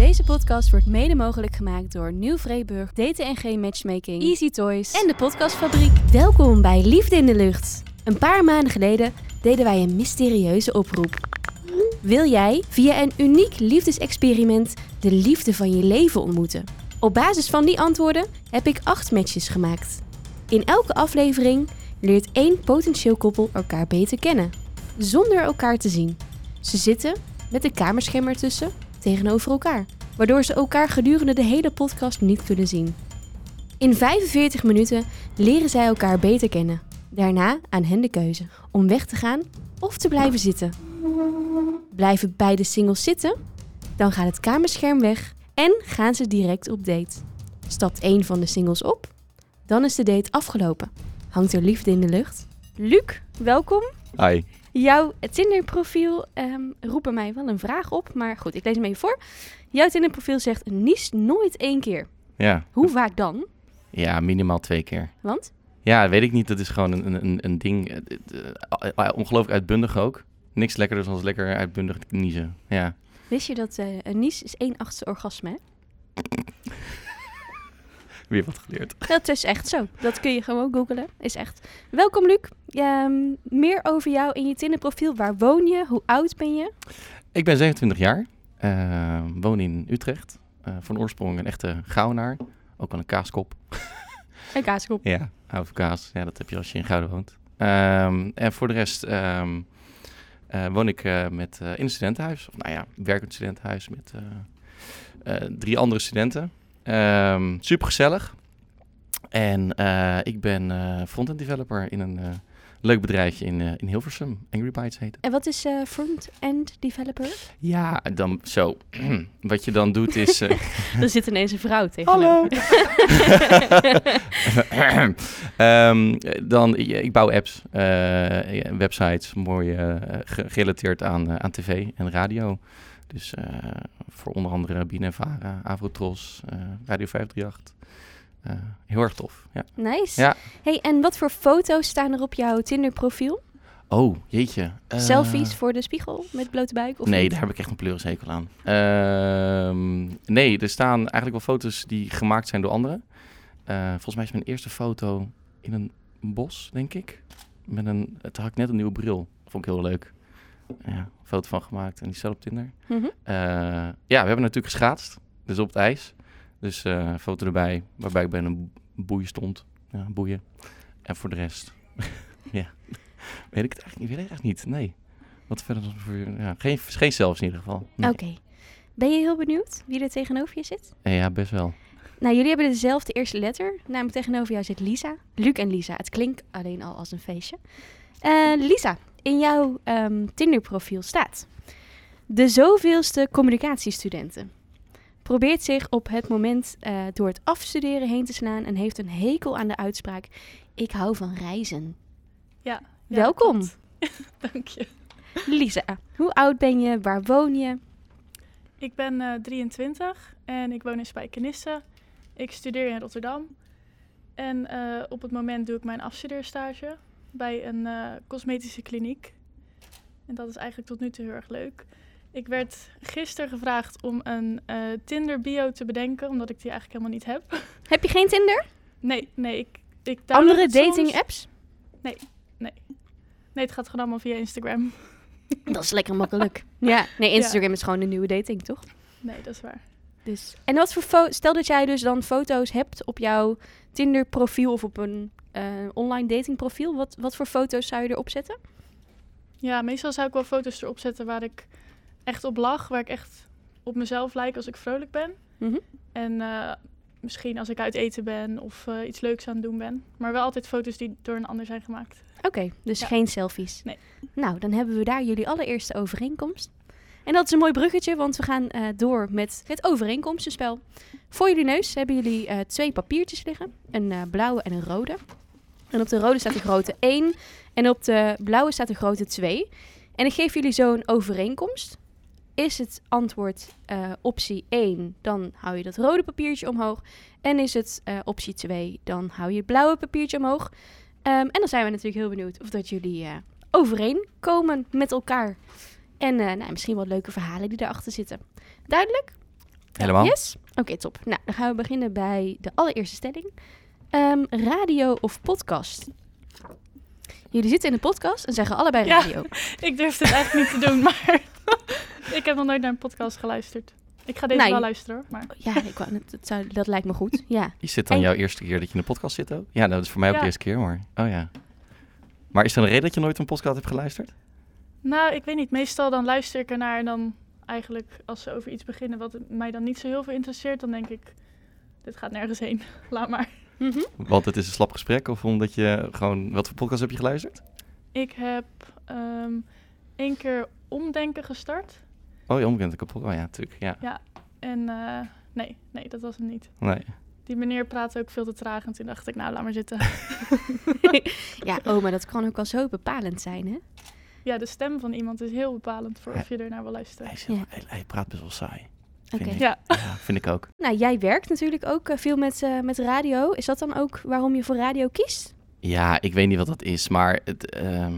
Deze podcast wordt mede mogelijk gemaakt door Nieuw Vreeburg, DTNG Matchmaking, Easy Toys en de Podcastfabriek. Welkom bij Liefde in de Lucht. Een paar maanden geleden deden wij een mysterieuze oproep. Wil jij via een uniek liefdesexperiment de liefde van je leven ontmoeten? Op basis van die antwoorden heb ik acht matches gemaakt. In elke aflevering leert één potentieel koppel elkaar beter kennen, zonder elkaar te zien. Ze zitten met een kamerscherm ertussen tegenover elkaar, waardoor ze elkaar gedurende de hele podcast niet kunnen zien. In 45 minuten leren zij elkaar beter kennen. Daarna aan hen de keuze om weg te gaan of te blijven zitten. Blijven beide singles zitten? Dan gaat het kamerscherm weg en gaan ze direct op date. Stapt één van de singles op? Dan is de date afgelopen. Hangt er liefde in de lucht? Luc, welkom. Hi. Jouw Tinder-profiel roept bij mij wel een vraag op, maar goed, ik lees hem even voor. Jouw Tinder-profiel zegt nies nooit één keer. Ja. Hoe vaak dan? ja, minimaal twee keer. Want? Ja, weet ik niet. Dat is gewoon een, een, een ding. eh, eh, eh, Ongelooflijk uitbundig ook. Niks lekkerder dan lekker uitbundig niezen. Ja. Wist je dat eh, een nies is 1 achtste orgasme? hè? Weer wat geleerd. Dat is echt zo. Dat kun je gewoon googlen. Is echt. Welkom Luc. Ehm, meer over jou in je Tinder-profiel. Waar woon je? Hoe oud ben je? Ik ben 27 jaar. eh, woon in Utrecht. Eh, van oorsprong een echte gauwnaar. Ook al een kaaskop. Een kaaskop. Ja, hou van kaas. Ja, dat heb je als je in Gouden woont. Ehm, en voor de rest ehm, eh, woon ik eh, met, in een studentenhuis. Of nou ja, werkend studentenhuis met drie andere studenten. Super gezellig. En eh, ik ben eh front-end developer in een eh, leuk bedrijfje in, eh, in Hilversum. Angry Bytes heet het. En wat is eh, front-end developer? Ja, dan zo. Wat je dan doet is... eh, er zit ineens een vrouw tegen. Hallo. Ehm, dan, ja, ik bouw apps, eh, websites, mooi ge- gerelateerd aan, aan tv en radio. Dus eh, voor onder andere BNNVARA, Avrotros, eh Radio 538. Eh, heel erg tof, ja. Nice. Ja. Hey, en wat voor foto's staan er op jouw Tinder-profiel? Oh, jeetje. Selfies voor de spiegel met blote buik? Of nee, niet? daar heb ik echt een pleurishekel aan. Ehm, nee, er staan eigenlijk wel foto's die gemaakt zijn door anderen. Volgens mij is mijn eerste foto in een bos, denk ik. Met een, het had ik net een nieuwe bril. Vond ik heel leuk. Ja, een foto van gemaakt en die staat op Tinder. Mhm. Eh, ja, we hebben natuurlijk geschaatst. Dus op het ijs. Dus een foto erbij, waarbij ik bij een boei stond. Ja, boeien. En voor de rest, ja, weet ik het eigenlijk niet. Weet ik echt niet, nee. Wat verder dan voor ja, geen, geen zelfs in ieder geval. Nee. Oké. Ben je heel benieuwd wie er tegenover je zit? Eh, Ja, best wel. Nou, jullie hebben dezelfde eerste letter. Namelijk tegenover jou zit Lisa. Luc en Lisa. Het klinkt alleen al als een feestje. Eh, Lisa, in jouw ehm, Tinder-profiel staat... De zoveelste communicatiestudenten. Probeert zich op het moment eh, door het afstuderen heen te slaan... en heeft een hekel aan de uitspraak... Ik hou van reizen. Ja, ja, Welkom. Dank je. Lisa, hoe oud ben je? Waar woon je? Ik ben eh, 23 en ik woon in Spijkenisse. Ik studeer in Rotterdam. En eh, op het moment doe ik mijn afstudeerstage bij een eh, cosmetische kliniek. En dat is eigenlijk tot nu toe heel erg leuk. Ik werd gisteren gevraagd om een eh, Tinder bio te bedenken, omdat ik die eigenlijk helemaal niet heb. Heb je geen Tinder? Nee, nee, ik, ik Andere het soms. dating apps? Nee, het gaat gewoon allemaal via Instagram. Dat is lekker makkelijk. Ja, nee, Instagram is gewoon de nieuwe dating, toch? Nee, dat is waar. Dus. En wat voor stel dat jij dus dan foto's hebt op jouw Tinder profiel of op een eh, online dating profiel. Wat, wat voor foto's zou je erop zetten? Ja, meestal zou ik wel foto's erop zetten waar ik echt op lach, waar ik echt op mezelf lijk als ik vrolijk ben. Mhm. En eh, misschien als ik uit eten ben of eh, iets leuks aan het doen ben. Maar wel altijd foto's die door een ander zijn gemaakt. Oké, dus Ja. geen selfies. Nee. Nou, dan hebben we daar jullie allereerste overeenkomst. En dat is een mooi bruggetje, want we gaan eh, door met het overeenkomstenspel. Voor jullie neus hebben jullie eh, twee papiertjes liggen. Een eh, blauwe en een rode. En op de rode staat de grote 1 en op de blauwe staat de grote 2. En ik geef jullie zo een overeenkomst. Is het antwoord optie 1, dan hou je dat rode papiertje omhoog. En is het optie 2, dan hou je het blauwe papiertje omhoog. Ehm, en dan zijn we natuurlijk heel benieuwd of dat jullie overeenkomen met elkaar. En eh, nou, misschien wat leuke verhalen die daarachter zitten. Duidelijk? Helemaal? Yes? Oké, top. Nou, dan gaan we beginnen bij de allereerste stelling. Ehm, radio of podcast? Jullie zitten in een podcast en zeggen allebei Ja. radio. Ik durf het eigenlijk niet te doen, maar ik heb nog nooit naar een podcast geluisterd. Ik ga deze Nee. wel luisteren hoor. Maar Ja, ik wou, net- dat, zou, dat lijkt me goed. Ja. Is dit dan En- jouw eerste keer dat je in de podcast zit ook? Ja, nou, dat is voor mij ook Ja. de eerste keer, maar... Oh ja. Maar is er een reden dat je nooit een podcast hebt geluisterd? Nou, ik weet niet. Meestal dan luister ik ernaar en dan eigenlijk als ze over iets beginnen wat mij dan niet zo heel veel interesseert, dan denk ik, dit gaat nergens heen. Laat maar. Mhm. Want het is een slap gesprek of omdat je gewoon... Wat voor podcast heb je geluisterd? Ik heb ehm één keer omdenken gestart. Oh, je omkent kapot. Oh ja, natuurlijk. Ja. En eh, nee, nee, dat was hem niet. Nee. Die meneer praatte ook veel te traag en toen dacht ik, nou laat maar zitten. ja, oh, maar dat kan ook al zo bepalend zijn, hè? Ja, de stem van iemand is heel bepalend voor of je er naar wil luisteren. Hij, Ja. hij, hij praat best wel saai. vind Oké. ik. Ja, Ja, vind ik ook. Nou, jij werkt natuurlijk ook eh, veel met, eh, met radio. Is dat dan ook waarom je voor radio kiest? Ja, ik weet niet wat dat is, maar het, ehm,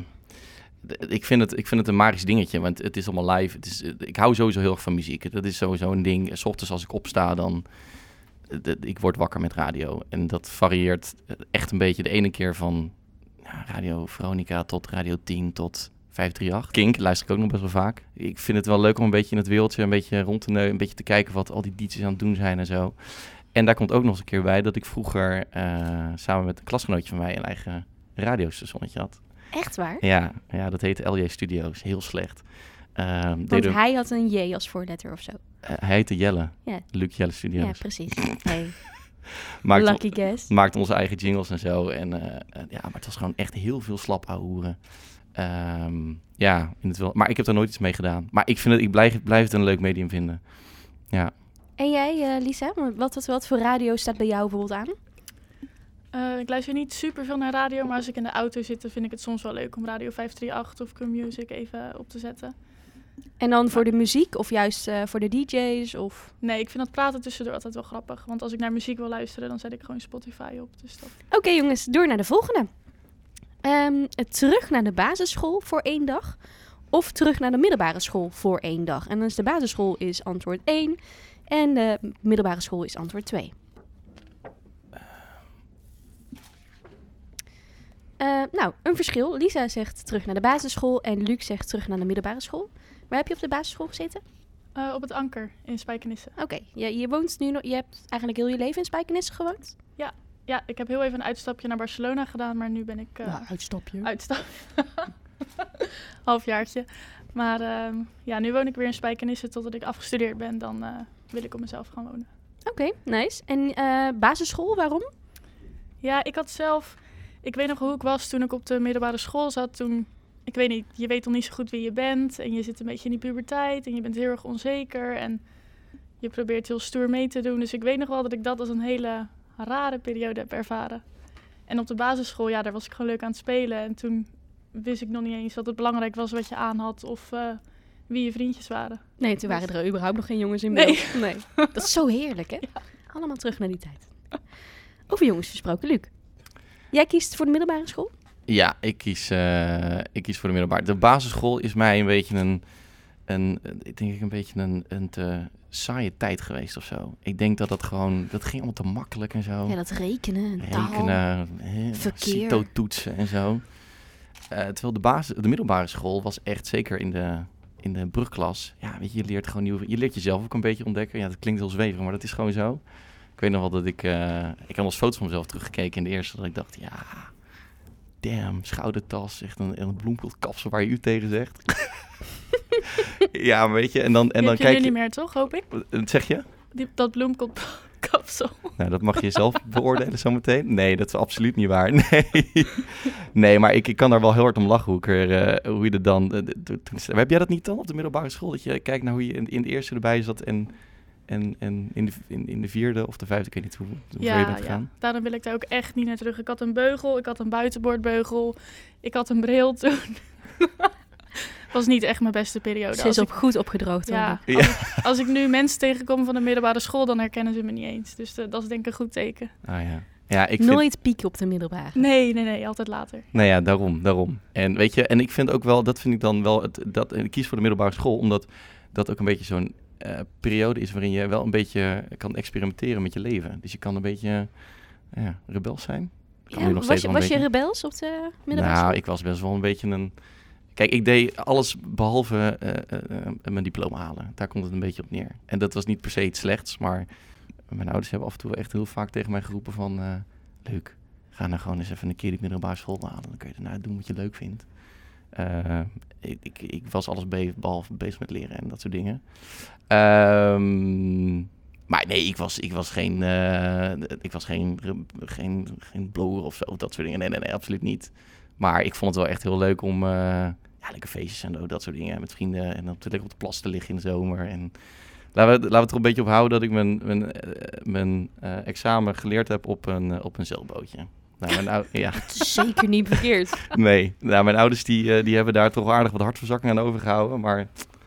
ik, vind het, ik vind het een magisch dingetje, want het is allemaal live. Het is, ik hou sowieso heel erg van muziek. Dat is sowieso een ding. S ochtends als ik opsta, dan... Ik word wakker met radio. En dat varieert echt een beetje de ene keer van ja, Radio Veronica tot Radio 10 tot 538. Kink luister ik ook nog best wel vaak. Ik vind het wel leuk om een beetje in het wereldje een beetje rond te neuzen. Een beetje te kijken wat al die DJ's aan het doen zijn en zo. En daar komt ook nog eens een keer bij dat ik vroeger eh, samen met een klasgenootje van mij een eigen radiostationnetje had. Echt waar? Ja, ja dat heette LJ Studios. Heel slecht. Ehm, Want deden, hij had een J als voorletter of zo. eh, hij heette Jelle. Ja. Luc Jelle Ja, Studios. precies. Hey, maakte, lucky guess. maakte onze eigen jingles en zo. En, eh, eh, ja, maar het was gewoon echt heel veel slap hoeren. Ehm, ja, in het wel. Maar ik heb daar nooit iets mee gedaan. Maar ik, vind het, ik blijf, blijf het een leuk medium vinden. Ja. En jij, eh, Lisa, wat, wat, wat voor radio staat bij jou bijvoorbeeld aan? Eh, ik luister niet super veel naar radio, maar als ik in de auto zit, dan vind ik het soms wel leuk om Radio 538 of Q-Music even op te zetten. En dan voor de muziek of juist eh, voor de DJ's? Of... Nee, ik vind dat praten tussendoor altijd wel grappig. Want als ik naar muziek wil luisteren, dan zet ik gewoon Spotify op. Dus dat... Oké jongens, door naar de volgende. Ehm, terug naar de basisschool voor één dag of terug naar de middelbare school voor één dag? En dan is de basisschool is antwoord 1 en de middelbare school is antwoord 2. Eh, nou, een verschil. Lisa zegt terug naar de basisschool en Luc zegt terug naar de middelbare school. Waar heb je op de basisschool gezeten? Eh, op het Anker in Spijkenisse. Oké, je, je woont nu nog, je hebt eigenlijk heel je leven in Spijkenisse gewoond? Ja, ik heb heel even een uitstapje naar Barcelona gedaan, maar nu ben ik uh, uitstapje. uitstap. Halfjaartje. Maar ehm, ja, nu woon ik weer in Spijkenisse totdat ik afgestudeerd ben. Dan eh, wil ik op mezelf gaan wonen. Oké, nice. En eh, basisschool, waarom? Ja, ik had zelf... Ik weet nog hoe ik was toen ik op de middelbare school zat. Toen, ik weet niet, je weet nog niet zo goed wie je bent. En je zit een beetje in die puberteit. En je bent heel erg onzeker. En je probeert heel stoer mee te doen. Dus ik weet nog wel dat ik dat als een hele rare periode heb ervaren. En op de basisschool, ja, daar was ik gewoon leuk aan het spelen. En toen wist ik nog niet eens dat het belangrijk was wat je aan had. Of eh, wie je vriendjes waren. Nee, toen waren er überhaupt nog geen jongens in beeld. Nee. Dat is zo heerlijk, hè? Allemaal terug naar die tijd. Over jongens gesproken, Luc. Jij kiest voor de middelbare school? Ja, ik kies, eh, ik kies voor de middelbare. De basisschool is mij een beetje een, een ik denk ik een beetje een, een te saaie tijd geweest of zo. Ik denk dat dat gewoon, dat ging allemaal te makkelijk en zo. Ja, dat rekenen, en taal. Rekenen, hè, verkeer. CITO-toetsen en zo. Eh, terwijl de, basis, de middelbare school was echt zeker in de, in de brugklas. Ja, weet je, je leert gewoon nieuw, je leert jezelf ook een beetje ontdekken. Ja, dat klinkt heel zweverig, maar dat is gewoon zo. Ik weet nog wel dat ik, eh, ik had als foto's van mezelf teruggekeken in de eerste, dat ik dacht, ja, damn, schoudertas, echt een, een bloemkoolkapsel waar je u tegen zegt. ja, maar weet je, en dan, en Die dan kijk je, niet meer, toch? Hoop ik. wat zeg je? Die, dat bloemkoolkapsel. Nou, dat mag je zelf beoordelen zometeen. Nee, dat is absoluut niet waar. Nee, nee maar ik, ik kan daar wel heel hard om lachen hoe, ik er, eh, hoe je er dan... eh, toen- heb jij dat niet dan op de middelbare school? Dat je kijkt naar hoe je in, in de eerste erbij zat en, en, en in, de, in, in de vierde of de vijfde, ik weet niet hoe, hoe ver je bent gegaan. daarom wil ik daar ook echt niet naar terug. Ik had een beugel, ik had een buitenbordbeugel, ik had een bril toen. was niet echt mijn beste periode. Ze Als is op ik, goed opgedroogd. ja. Ja. als, ik, als ik nu mensen tegenkom van de middelbare school, dan herkennen ze me niet eens. Dus eh, dat is denk ik een goed teken. Ah ja. Ja, ik vind... Nooit pieken op de middelbare. Nee, nee, nee, altijd later. Nou ja, daarom, daarom. En weet je, en ik vind ook wel, dat vind ik dan wel, het, dat, en ik kies voor de middelbare school, omdat dat ook een beetje zo'n eh, periode is waarin je wel een beetje kan experimenteren met je leven. Dus je kan een beetje eh, ja, rebels zijn. Kan Ja, was je, was je rebels op de middelbare Nou, ik was best wel een beetje een... Kijk, ik deed alles behalve eh, eh, mijn diploma halen. Daar komt het een beetje op neer. En dat was niet per se iets slechts, maar mijn ouders hebben af en toe echt heel vaak tegen mij geroepen van... leuk, ga nou gewoon eens even een keer die middelbare school halen. Dan kun je daarna doen wat je leuk vindt. Eh, ik, ik, ik was alles be behalve bezig met leren en dat soort dingen. Ehm, maar nee, ik was, ik was geen, eh, ik was geen, geen, geen blower of zo, dat soort dingen. Nee, nee, nee, absoluut niet. Maar ik vond het wel echt heel leuk om, eh, ja, lekker feestjes en dat soort dingen met vrienden. En lekker op de plas te liggen in de zomer. En laten we, het er een beetje op houden dat ik mijn, mijn, mijn examen geleerd heb op een, op een zeilbootje. Nou, mijn ja, is zeker niet verkeerd. nee. Nou, mijn ouders die, eh, die hebben daar toch aardig wat hartverzakking aan overgehouden. Maar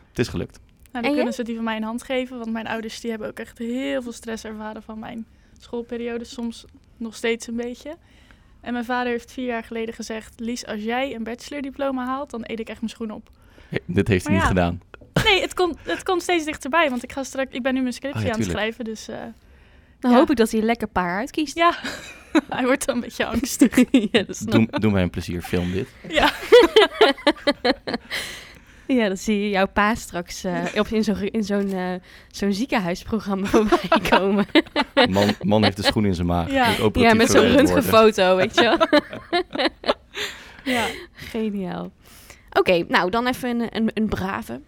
het is gelukt. Nou, En dan kunnen ze die van mij in hand geven. Want mijn ouders die hebben ook echt heel veel stress ervaren van mijn schoolperiode. Soms nog steeds een beetje. En mijn vader heeft vier jaar geleden gezegd... Lies, als jij een bachelordiploma haalt, dan eet ik echt mijn schoen op. Dit heeft hij niet ja. gedaan. Nee, het komt, het komt steeds dichterbij. Want ik, ga straks, ik ben nu mijn scriptie Oh ja, aan het schrijven. Dus eh, Dan Ja. hoop ik dat hij een lekker paar uitkiest. ja, hij wordt dan een beetje angstig. ja, dat snap Doe, doe mij een plezier, film dit. ja. Ja, dan zie je jouw pa straks eh, op, in zo'n in zo'n eh, zo'n ziekenhuisprogramma voorbij komen. Man, man heeft de schoen in zijn maag. Ja. Ja, met zo'n röntgenfoto, weet je wel. ja. Geniaal. Oké, nou dan even een, een, een brave.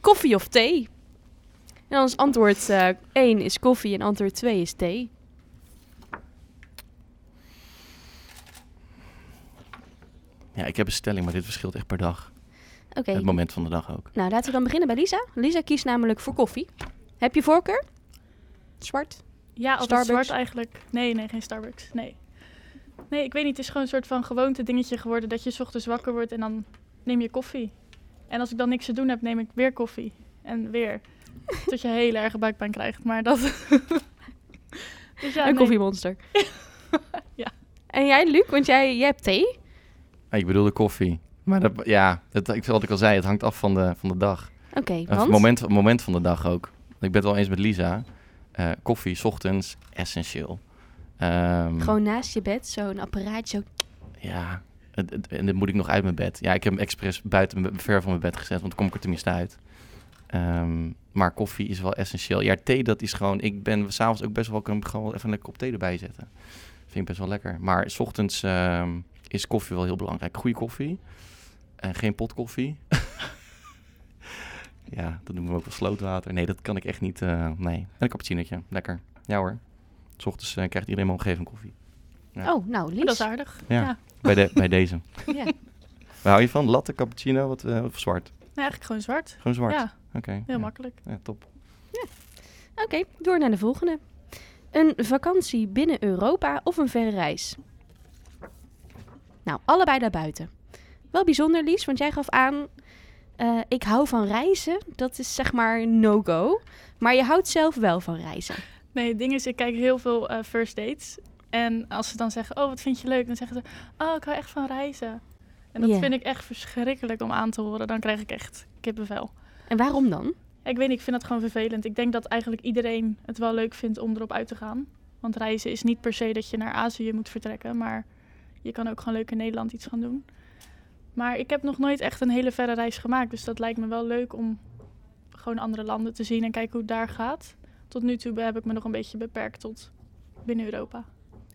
Koffie of thee? En dan is antwoord 1 is koffie en antwoord 2 is thee. Ja, ik heb een stelling, maar dit verschilt echt per dag. Oké, Het moment van de dag ook. nou laten we dan beginnen bij Lisa. Lisa kiest namelijk voor koffie. Heb je voorkeur? Zwart? Ja, altijd zwart eigenlijk. Nee, nee, geen Starbucks. Nee. Nee, ik weet niet. Het is gewoon een soort van gewoonte dingetje geworden dat je 's ochtends wakker wordt en dan neem je koffie. En als ik dan niks te doen heb, neem ik weer koffie. En weer. Tot je heel erg buikpijn krijgt. Maar dat... dus ja, een nee. koffiemonster. Ja. En jij, Luc? Want jij, jij hebt thee. Ah, ik bedoelde koffie. Maar dat, ja, het, ik, wat ik al zei, het hangt af van de, van de dag. Oké, want? het moment, moment van de dag ook. Ik ben het wel eens met Lisa. Eh, koffie, 's ochtends, essentieel. Ehm, Gewoon naast je bed, zo'n apparaatje. Zo. Ja, het- het- en dan moet ik nog uit mijn bed. Ja, ik heb hem expres buiten ver van mijn bed gezet, want dan kom ik er tenminste uit. Ehm, maar koffie is wel essentieel. Ja, thee, dat is gewoon... Ik ben s'avonds ook best wel... kan ik gewoon even een kop thee erbij zetten. Vind ik best wel lekker. Maar s ochtends ehm, is koffie wel heel belangrijk. Goede koffie. En geen potkoffie. ja, dat doen we ook wel slootwater. Nee, dat kan ik echt niet. eh, nee. En een cappuccinootje. Lekker. Ja hoor. S ochtends eh, krijgt iedereen mijn omgeving koffie. Ja. Oh, nou, dat is aardig. Ja. Ja. Bij, de, bij deze. Ja. Waar hou je van? Latte, cappuccino wat, eh, of zwart? Nee, eigenlijk gewoon zwart. Gewoon zwart? Ja, Oké. heel ja. makkelijk. Ja, top. Oké, door naar de volgende. Een vakantie binnen Europa of een verre reis? Nou, allebei daarbuiten. Wel bijzonder, Lies, want jij gaf aan... eh, ik hou van reizen. Dat is zeg maar no-go. Maar je houdt zelf wel van reizen. Nee, het ding is, ik kijk heel veel eh, first dates. En als ze dan zeggen, oh, wat vind je leuk? Dan zeggen ze, oh, ik hou echt van reizen. En dat vind ik echt verschrikkelijk om aan te horen. Dan krijg ik echt kippenvel. En waarom dan? Ik weet niet, ik vind dat gewoon vervelend. Ik denk dat eigenlijk iedereen het wel leuk vindt om erop uit te gaan. Want reizen is niet per se dat je naar Azië moet vertrekken. Maar je kan ook gewoon leuk in Nederland iets gaan doen. Maar ik heb nog nooit echt een hele verre reis gemaakt. Dus dat lijkt me wel leuk om gewoon andere landen te zien en kijken hoe het daar gaat. Tot nu toe heb ik me nog een beetje beperkt tot binnen Europa.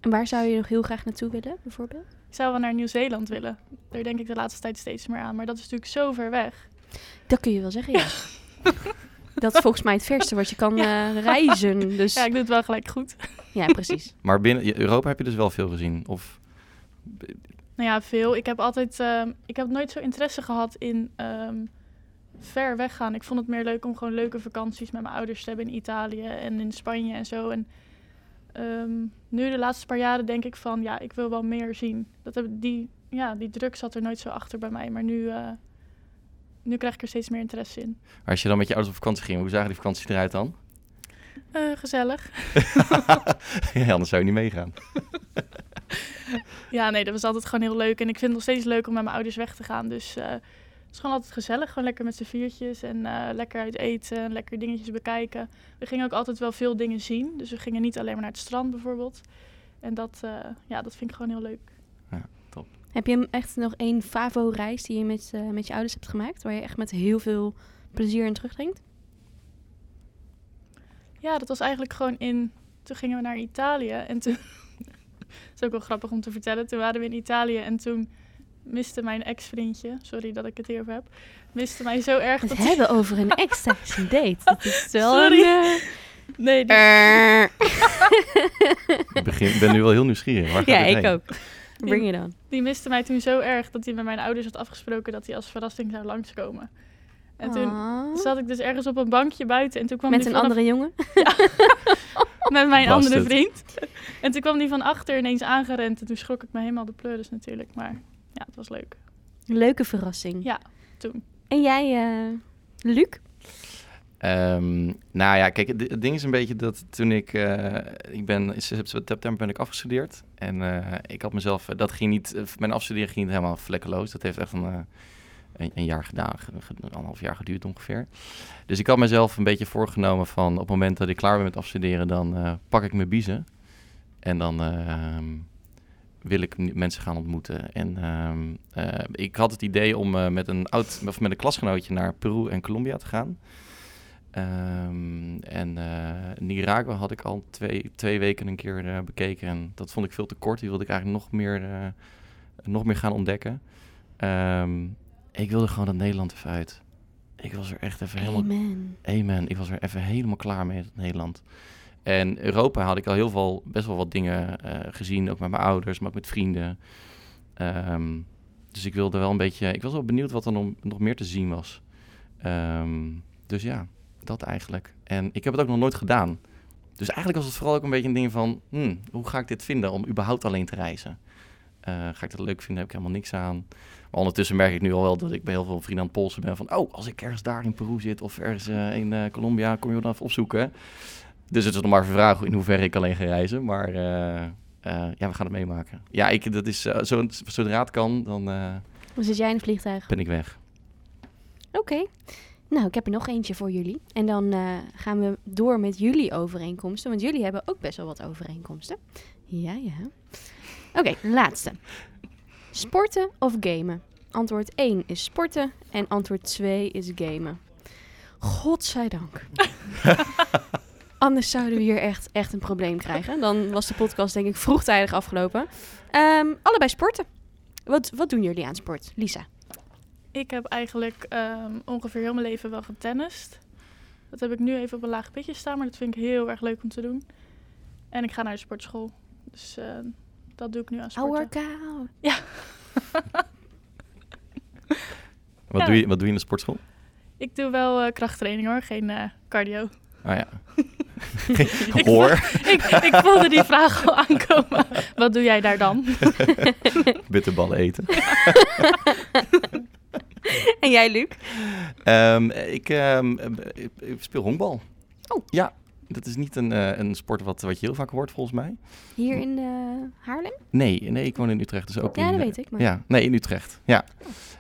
En waar zou je nog heel graag naartoe willen, bijvoorbeeld? Ik zou wel naar Nieuw-Zeeland willen. Daar denk ik de laatste tijd steeds meer aan. Maar dat is natuurlijk zo ver weg. Dat kun je wel zeggen, ja. Dat is volgens mij het verste wat je kan eh, reizen. Dus Ja, ja, ik doe het wel gelijk goed. precies. Maar binnen Europa heb je dus wel veel gezien? Of Nou ja, veel. Ik heb altijd, ehm, ik heb nooit zo interesse gehad in ehm, ver weggaan. Ik vond het meer leuk om gewoon leuke vakanties met mijn ouders te hebben in Italië en in Spanje en zo. En ehm, nu de laatste paar jaren denk ik van, ja, ik wil wel meer zien. Dat heb, die, ja, die druk zat er nooit zo achter bij mij. Maar nu, eh, nu krijg ik er steeds meer interesse in. als je dan met je ouders op vakantie ging, hoe zagen die vakanties eruit dan? Eh, gezellig. ja, anders zou je niet meegaan. Ja, nee, dat was altijd gewoon heel leuk. En ik vind het nog steeds leuk om met mijn ouders weg te gaan. Dus eh, is gewoon altijd gezellig. Gewoon lekker met z'n viertjes en eh, lekker uit eten, lekker dingetjes bekijken. We gingen ook altijd wel veel dingen zien. Dus we gingen niet alleen maar naar het strand bijvoorbeeld. En dat, eh, ja, dat vind ik gewoon heel leuk. Heb je echt nog één favo-reis die je met, eh, met je ouders hebt gemaakt? Waar je echt met heel veel plezier in terugdenkt? Ja, dat was eigenlijk gewoon in... Toen gingen we naar Italië en toen... dat is ook wel grappig om te vertellen. Toen waren we in Italië en toen miste mijn ex-vriendje... Sorry dat ik het hier over heb. Miste mij zo erg Het dat... hebben over een ecstasy date. Dat is wel Sorry. een... eh, Nee, die- Ik begin, ben nu wel heel nieuwsgierig. Waar gaat ja, ik heen? ook. Bring it on. Die miste mij toen zo erg dat hij met mijn ouders had afgesproken dat hij als verrassing zou langskomen. En toen zat ik dus ergens op een bankje buiten en toen kwam Met die een vanaf- andere jongen? met mijn Was andere het. vriend. En toen kwam die van achter ineens aangerend en toen schrok ik me helemaal de pleuris natuurlijk. Maar ja, het was leuk. Leuke verrassing. Ja, toen. En jij, eh Luc? Ehm, nou ja, kijk, het, ding is een beetje dat toen ik... eh, ik ben, in september ben ik afgestudeerd. En eh, ik had mezelf... dat ging niet... mijn afstuderen ging niet helemaal vlekkeloos. Dat heeft echt een, eh, een, een jaar gedaan. ge- ge- Anderhalf jaar geduurd ongeveer. Dus ik had mezelf een beetje voorgenomen van... op het moment dat ik klaar ben met afstuderen... dan eh, pak ik mijn biezen. En dan... ehm, wil ik mensen gaan ontmoeten. En ehm, eh, ik had het idee om eh, met een oud of met een klasgenootje naar Peru en Colombia te gaan. Ehm, en Nicaragua had ik al twee, twee weken een keer bekeken. En dat vond ik veel te kort. Die wilde ik eigenlijk nog meer, nog meer gaan ontdekken. Ik wilde gewoon dat Nederland even uit. Ik was er echt even helemaal... Amen. Amen. Ik was er even helemaal klaar mee Nederland. En Europa had ik al heel veel, best wel wat dingen eh, gezien. Ook met mijn ouders, maar ook met vrienden. Ehm, dus ik wilde wel een beetje... Ik was wel benieuwd wat er nog, nog meer te zien was. Ehm, dus ja, dat eigenlijk. En ik heb het ook nog nooit gedaan. Dus eigenlijk was het vooral ook een beetje een ding van... hmm, hoe ga ik dit vinden om überhaupt alleen te reizen? Eh, ga ik dat leuk vinden? Heb ik helemaal niks aan. Maar ondertussen merk ik nu al wel dat ik bij heel veel vrienden aan het polsen ben van... oh, als ik ergens daar in Peru zit of ergens eh, in eh, Colombia, kom je dan even opzoeken. Dus het is nog maar een vraag in hoeverre ik alleen ga reizen. Maar ja, we gaan het meemaken. Ja, ik, dat is, zo, zodra het kan, dan Dan zit jij in het vliegtuig. ben ik weg. Oké. Nou, ik heb er nog eentje voor jullie. En dan gaan we door met jullie overeenkomsten. Want jullie hebben ook best wel wat overeenkomsten. Ja, ja. Oké, laatste. Sporten of gamen? Antwoord 1 is sporten en antwoord 2 is gamen. Godzijdank. Anders zouden we hier echt, echt een probleem krijgen. Dan was de podcast denk ik vroegtijdig afgelopen. Ehm, allebei sporten. Wat, wat doen jullie aan sport? Lisa? Ik heb eigenlijk ehm, ongeveer heel mijn leven wel getennist. Dat heb ik nu even op een laag pitje staan, maar dat vind ik heel erg leuk om te doen. En ik ga naar de sportschool. Dus eh, dat doe ik nu aan sporten. workout. Wat, Ja. doe je, wat doe je in de sportschool? Ik doe wel eh, krachttraining hoor, geen eh, cardio. Ah ja. Ik- Hoor, ik, ik voelde die vraag al aankomen. Wat doe jij daar dan? bitterballen eten. En jij, Luc? Ehm, ik, ehm, ik, ik speel honkbal. Oh. Ja, dat is niet een, eh, een sport wat, wat je heel vaak hoort volgens mij. Hier in eh, Haarlem? Nee, nee, ik woon in Utrecht, dus ook Ja, in... dat eh, weet ik. Maar... Ja, nee, in Utrecht. Ja.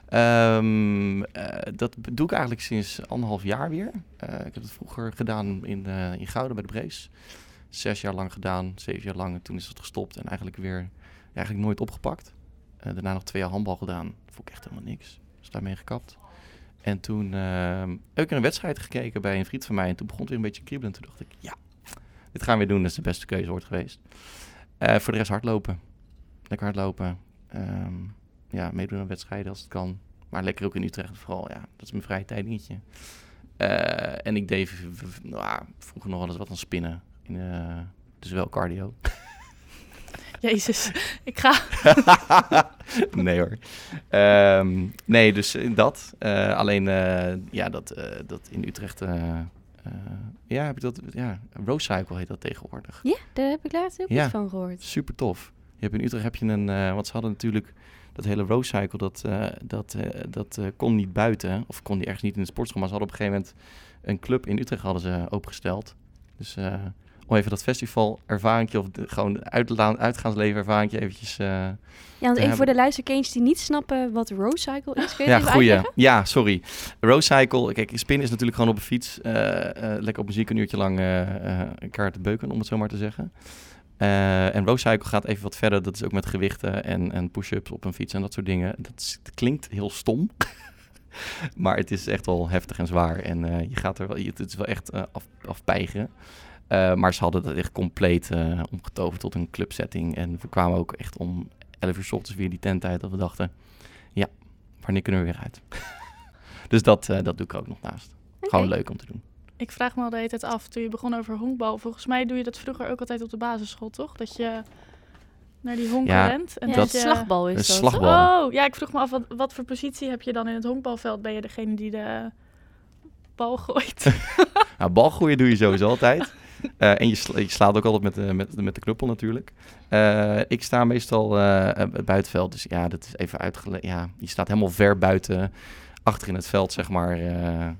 Ehm, eh, dat doe ik eigenlijk sinds anderhalf jaar weer. Ik heb het vroeger gedaan in, in Gouden bij de Brees. Zes jaar lang gedaan, zeven jaar lang. En toen is het gestopt en eigenlijk weer eigenlijk nooit opgepakt. Daarna nog twee jaar handbal gedaan. Dat vond ik echt helemaal niks. Dus daarmee gekapt. En toen ehm, heb ik een wedstrijd gekeken bij een vriend van mij. En toen begon het weer een beetje kriebelen. En toen dacht ik, ja, dit gaan we doen. Dat is de beste keuze ooit geweest. Eh, voor de rest hardlopen. Lekker hardlopen. Ehm, ja, meedoen aan wedstrijden als het kan. Maar lekker ook in Utrecht vooral, ja. Dat is mijn vrije tijd dingetje. Eh, en ik deed nou, vroeger nog wel eens wat aan spinnen. In, eh, dus wel cardio. Jezus, ik ga. nee hoor. Ehm, nee, dus eh, dat. Eh, alleen, eh, ja, dat, eh, dat in Utrecht... ja, heb ik dat... Ja, Rose Cycle heet dat tegenwoordig. Ja, daar heb ik laatst ook Ja. iets van gehoord. Super tof. Je hebt in Utrecht heb je een, eh want ze hadden natuurlijk dat hele Rose Cycle, dat, eh, dat, eh, dat eh, kon niet buiten, of kon die ergens niet in de sportschool, maar ze hadden op een gegeven moment een club in Utrecht hadden ze opengesteld. Dus eh, om even dat festival ervaringje of de, gewoon uitla- uitgaansleven ervaringje eventjes... eh, Ja, want even voor de luisterkindjes die niet snappen wat Road Cycle is. Kun je Ja, goeie. Ja, sorry. Roadcycle. Kijk, spin is natuurlijk gewoon op een fiets. eh, eh, lekker op muziek een uurtje lang een kaart beuken, om het zo maar te zeggen. En Roadcycle gaat even wat verder. Dat is ook met gewichten en, en push-ups op een fiets en dat soort dingen. Dat is- het klinkt heel stom. maar het is echt wel heftig en zwaar. En je gaat er wel, het is wel echt eh, Eh, maar ze hadden dat echt compleet eh, omgetoverd tot een clubsetting. En we kwamen ook echt om 11 uur s ochtends weer die tent uit. Dat we dachten, ja, wanneer kunnen we weer uit? dus dat, eh, dat doe ik ook nog naast. Gewoon leuk om te doen. Ik vraag me al de hele tijd af, toen je begon over honkbal, volgens mij doe je dat vroeger ook altijd op de basisschool, toch? Dat je naar die honken Ja, rent. En Ja, dat je... slagbal is Een dat. slagbal. Oh, ja, ik vroeg me af, wat, wat voor positie heb je dan in het honkbalveld? Ben je degene die de bal gooit? Nou, balgooien doe je sowieso altijd. Eh, en je, sla- je slaat ook altijd met de, met, met de knuppel natuurlijk. Eh, ik sta meestal eh eh, buitenveld. Dus ja, dat is even uitgelegd. Ja, je staat helemaal ver buiten. Achter in het veld, zeg maar. eh, eh,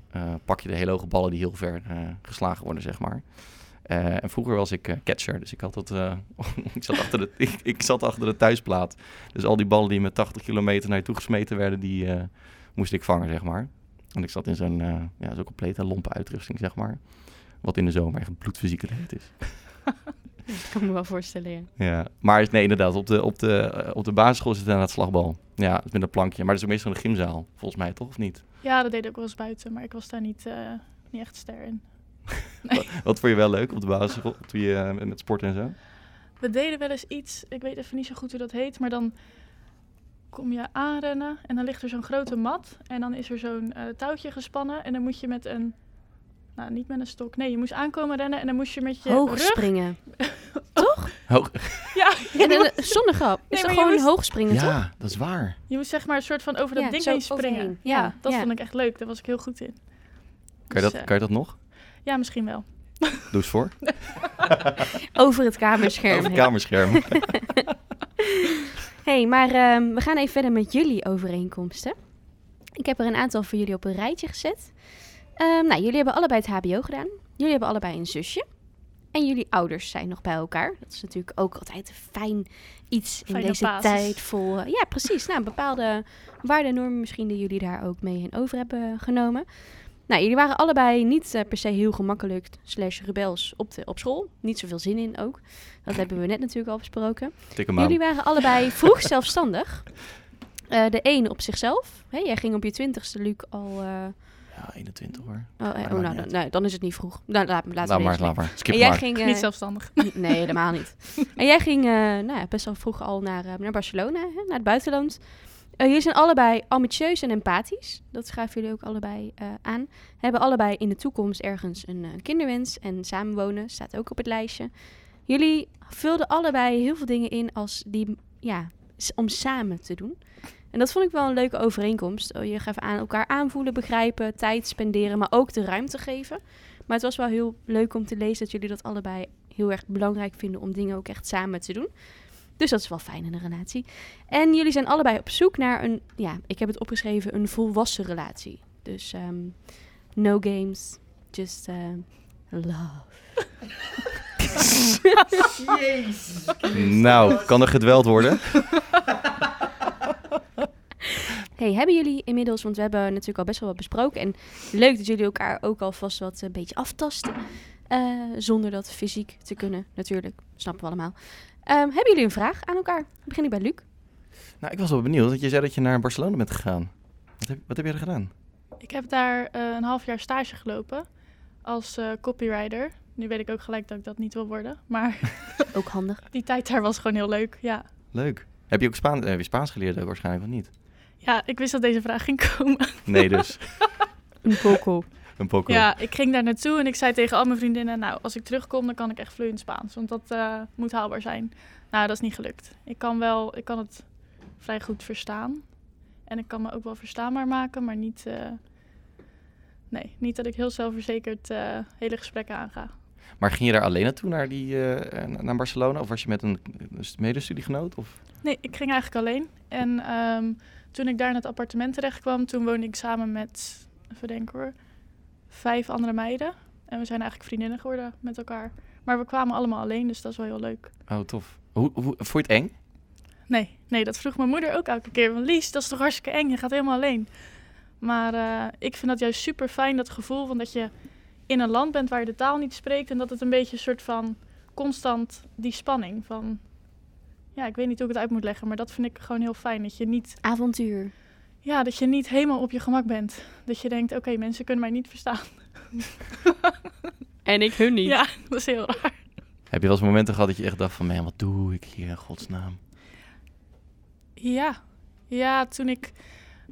pak je de hele hoge ballen die heel ver eh, geslagen worden, zeg maar. Eh, en vroeger was ik eh, catcher. Dus ik, had dat, eh, ik, zat achter de, ik, zat achter de thuisplaat. Dus al die ballen die met 80 kilometer naar je toe gesmeten werden, die eh, moest ik vangen, zeg maar. En ik zat in zo'n eh, ja, zo'n complete lompe uitrusting, zeg maar. Wat in de zomer echt bloedfysieke leed is. Dat kan me wel voorstellen, ja. Ja, maar nee, inderdaad, op de, op de, op de basisschool is het inderdaad slagbal. Ja, met een plankje. Maar dat is ook meestal in de gymzaal, volgens mij toch, of niet? ja, dat deed ik ook wel eens buiten, maar ik was daar niet, eh, niet echt ster in. Wat vond je wel leuk op de basisschool, toen je eh, met sport en zo? We deden wel eens iets, ik weet even niet zo goed hoe dat heet, maar dan kom je aanrennen en dan ligt er zo'n grote mat en dan is er zo'n eh, touwtje gespannen en dan moet je met een, nou niet met een stok, nee, je moest aankomen rennen en dan moest je met je Hoog rug, springen. Hoog. ja, Ja, de- de- zonder grap. Nee, is gewoon moest- hoog springen, toch? Ja, dat is waar. je moest zeg maar een soort van over dat Ja, ding heen springen. Ja, Ja, dat ja. vond ik echt leuk, daar was ik heel goed in. Kan je Dus, dat, eh, kan je dat nog? Ja, misschien wel. Doe eens voor. Over het kamerscherm Over heen. kamerscherm. hey, maar ehm, we gaan even verder met jullie overeenkomsten. Ik heb er een aantal voor jullie op een rijtje gezet. Ehm, nou, jullie hebben allebei het HBO gedaan. Jullie hebben allebei een zusje. En jullie ouders zijn nog bij elkaar. Dat is natuurlijk ook altijd een fijn iets in Fijne deze basis. tijd vol. eh, ja, precies. Nou, bepaalde waarden en normen misschien die jullie daar ook mee in over hebben genomen. Nou, jullie waren allebei niet eh, per se heel gemakkelijk slash rebels op, de, op school. Niet zoveel zin in ook. Dat hebben we net natuurlijk al besproken. Jullie waren allebei vroeg zelfstandig. Eh, de een op zichzelf. Hè, jij ging op je twintigste, Luc, al... eh, Ja, 21 hoor. oh, eh, oh, nou, dan, nee, dan is het niet vroeg. Nou, laat, laten Laat we maar, laat maar. Skip En jij maar. ging... eh, Niet zelfstandig. Nee, helemaal niet. En jij ging eh, nou ja, best wel vroeg al naar, eh, naar Barcelona, hè, naar het buitenland. Eh, jullie zijn allebei ambitieus en empathisch. Dat schuiven jullie ook allebei eh, aan. Hebben allebei in de toekomst ergens een eh, kinderwens. En samenwonen staat ook op het lijstje. Jullie vulden allebei heel veel dingen in als die, ja, om samen te doen. En dat vond ik wel een leuke overeenkomst. Oh, Je gaat aan elkaar aanvoelen, begrijpen, tijd spenderen, maar ook de ruimte geven. Maar het was wel heel leuk om te lezen dat jullie dat allebei heel erg belangrijk vinden om dingen ook echt samen te doen. Dus dat is wel fijn in een relatie. En jullie zijn allebei op zoek naar een, ja, ik heb het opgeschreven, een volwassen relatie. Dus ehm, no games, just eh, love. Nou, kan er gedweld worden? Hey, hebben jullie inmiddels, want we hebben natuurlijk al best wel wat besproken. En leuk dat jullie elkaar ook alvast wat een beetje aftasten. eh, zonder dat fysiek te kunnen, natuurlijk. Snappen we allemaal. Ehm, hebben jullie een vraag aan elkaar? Dan begin ik bij Luc. Nou, ik was wel benieuwd. Dat je zei dat je naar Barcelona bent gegaan. Wat heb, wat heb je er gedaan? Ik heb daar eh, een half jaar stage gelopen als eh, copywriter. Nu weet ik ook gelijk dat ik dat niet wil worden. Maar Ook handig. die tijd daar was gewoon heel leuk. Ja, Leuk. Heb je ook Spaans, heb je Spaans geleerd ook waarschijnlijk, of niet? Ja ik wist dat deze vraag ging komen. Nee, dus. Een poco. Een poco. Ja, ik ging daar naartoe en ik zei tegen al mijn vriendinnen... nou, als ik terugkom, dan kan ik echt vloeiend Spaans. Want dat eh, moet haalbaar zijn. Nou, dat is niet gelukt. Ik kan, wel, ik kan het vrij goed verstaan. En ik kan me ook wel verstaanbaar maken, maar niet... eh, nee, niet dat ik heel zelfverzekerd eh, hele gesprekken aanga. Maar ging je daar alleen naartoe, naar, die, eh, naar Barcelona? Of was je met een, een medestudiegenoot? Of? Nee, ik ging eigenlijk alleen. En ehm, toen ik daar in het appartement terecht kwam, toen woonde ik samen met, even denken hoor, vijf andere meiden. En we zijn eigenlijk vriendinnen geworden met elkaar. Maar we kwamen allemaal alleen, dus dat is wel heel leuk. Oh, tof. Hoe, hoe, vond je het eng? Nee, nee, dat vroeg mijn moeder ook elke keer. Van Lies, dat is toch hartstikke eng, je gaat helemaal alleen. Maar eh, ik vind dat juist super fijn, dat gevoel van dat je in een land bent waar je de taal niet spreekt. En dat het een beetje een soort van constant die spanning van... Ja, ik weet niet hoe ik het uit moet leggen, maar dat vind ik gewoon heel fijn. Dat je niet, Avontuur. ja, dat je niet helemaal op je gemak bent. Dat je denkt, oké, mensen kunnen mij niet verstaan. En ik hun niet. Ja, dat is heel raar. Heb je wel eens momenten gehad dat je echt dacht van... Man, wat doe ik hier in godsnaam? Ja, ja toen ik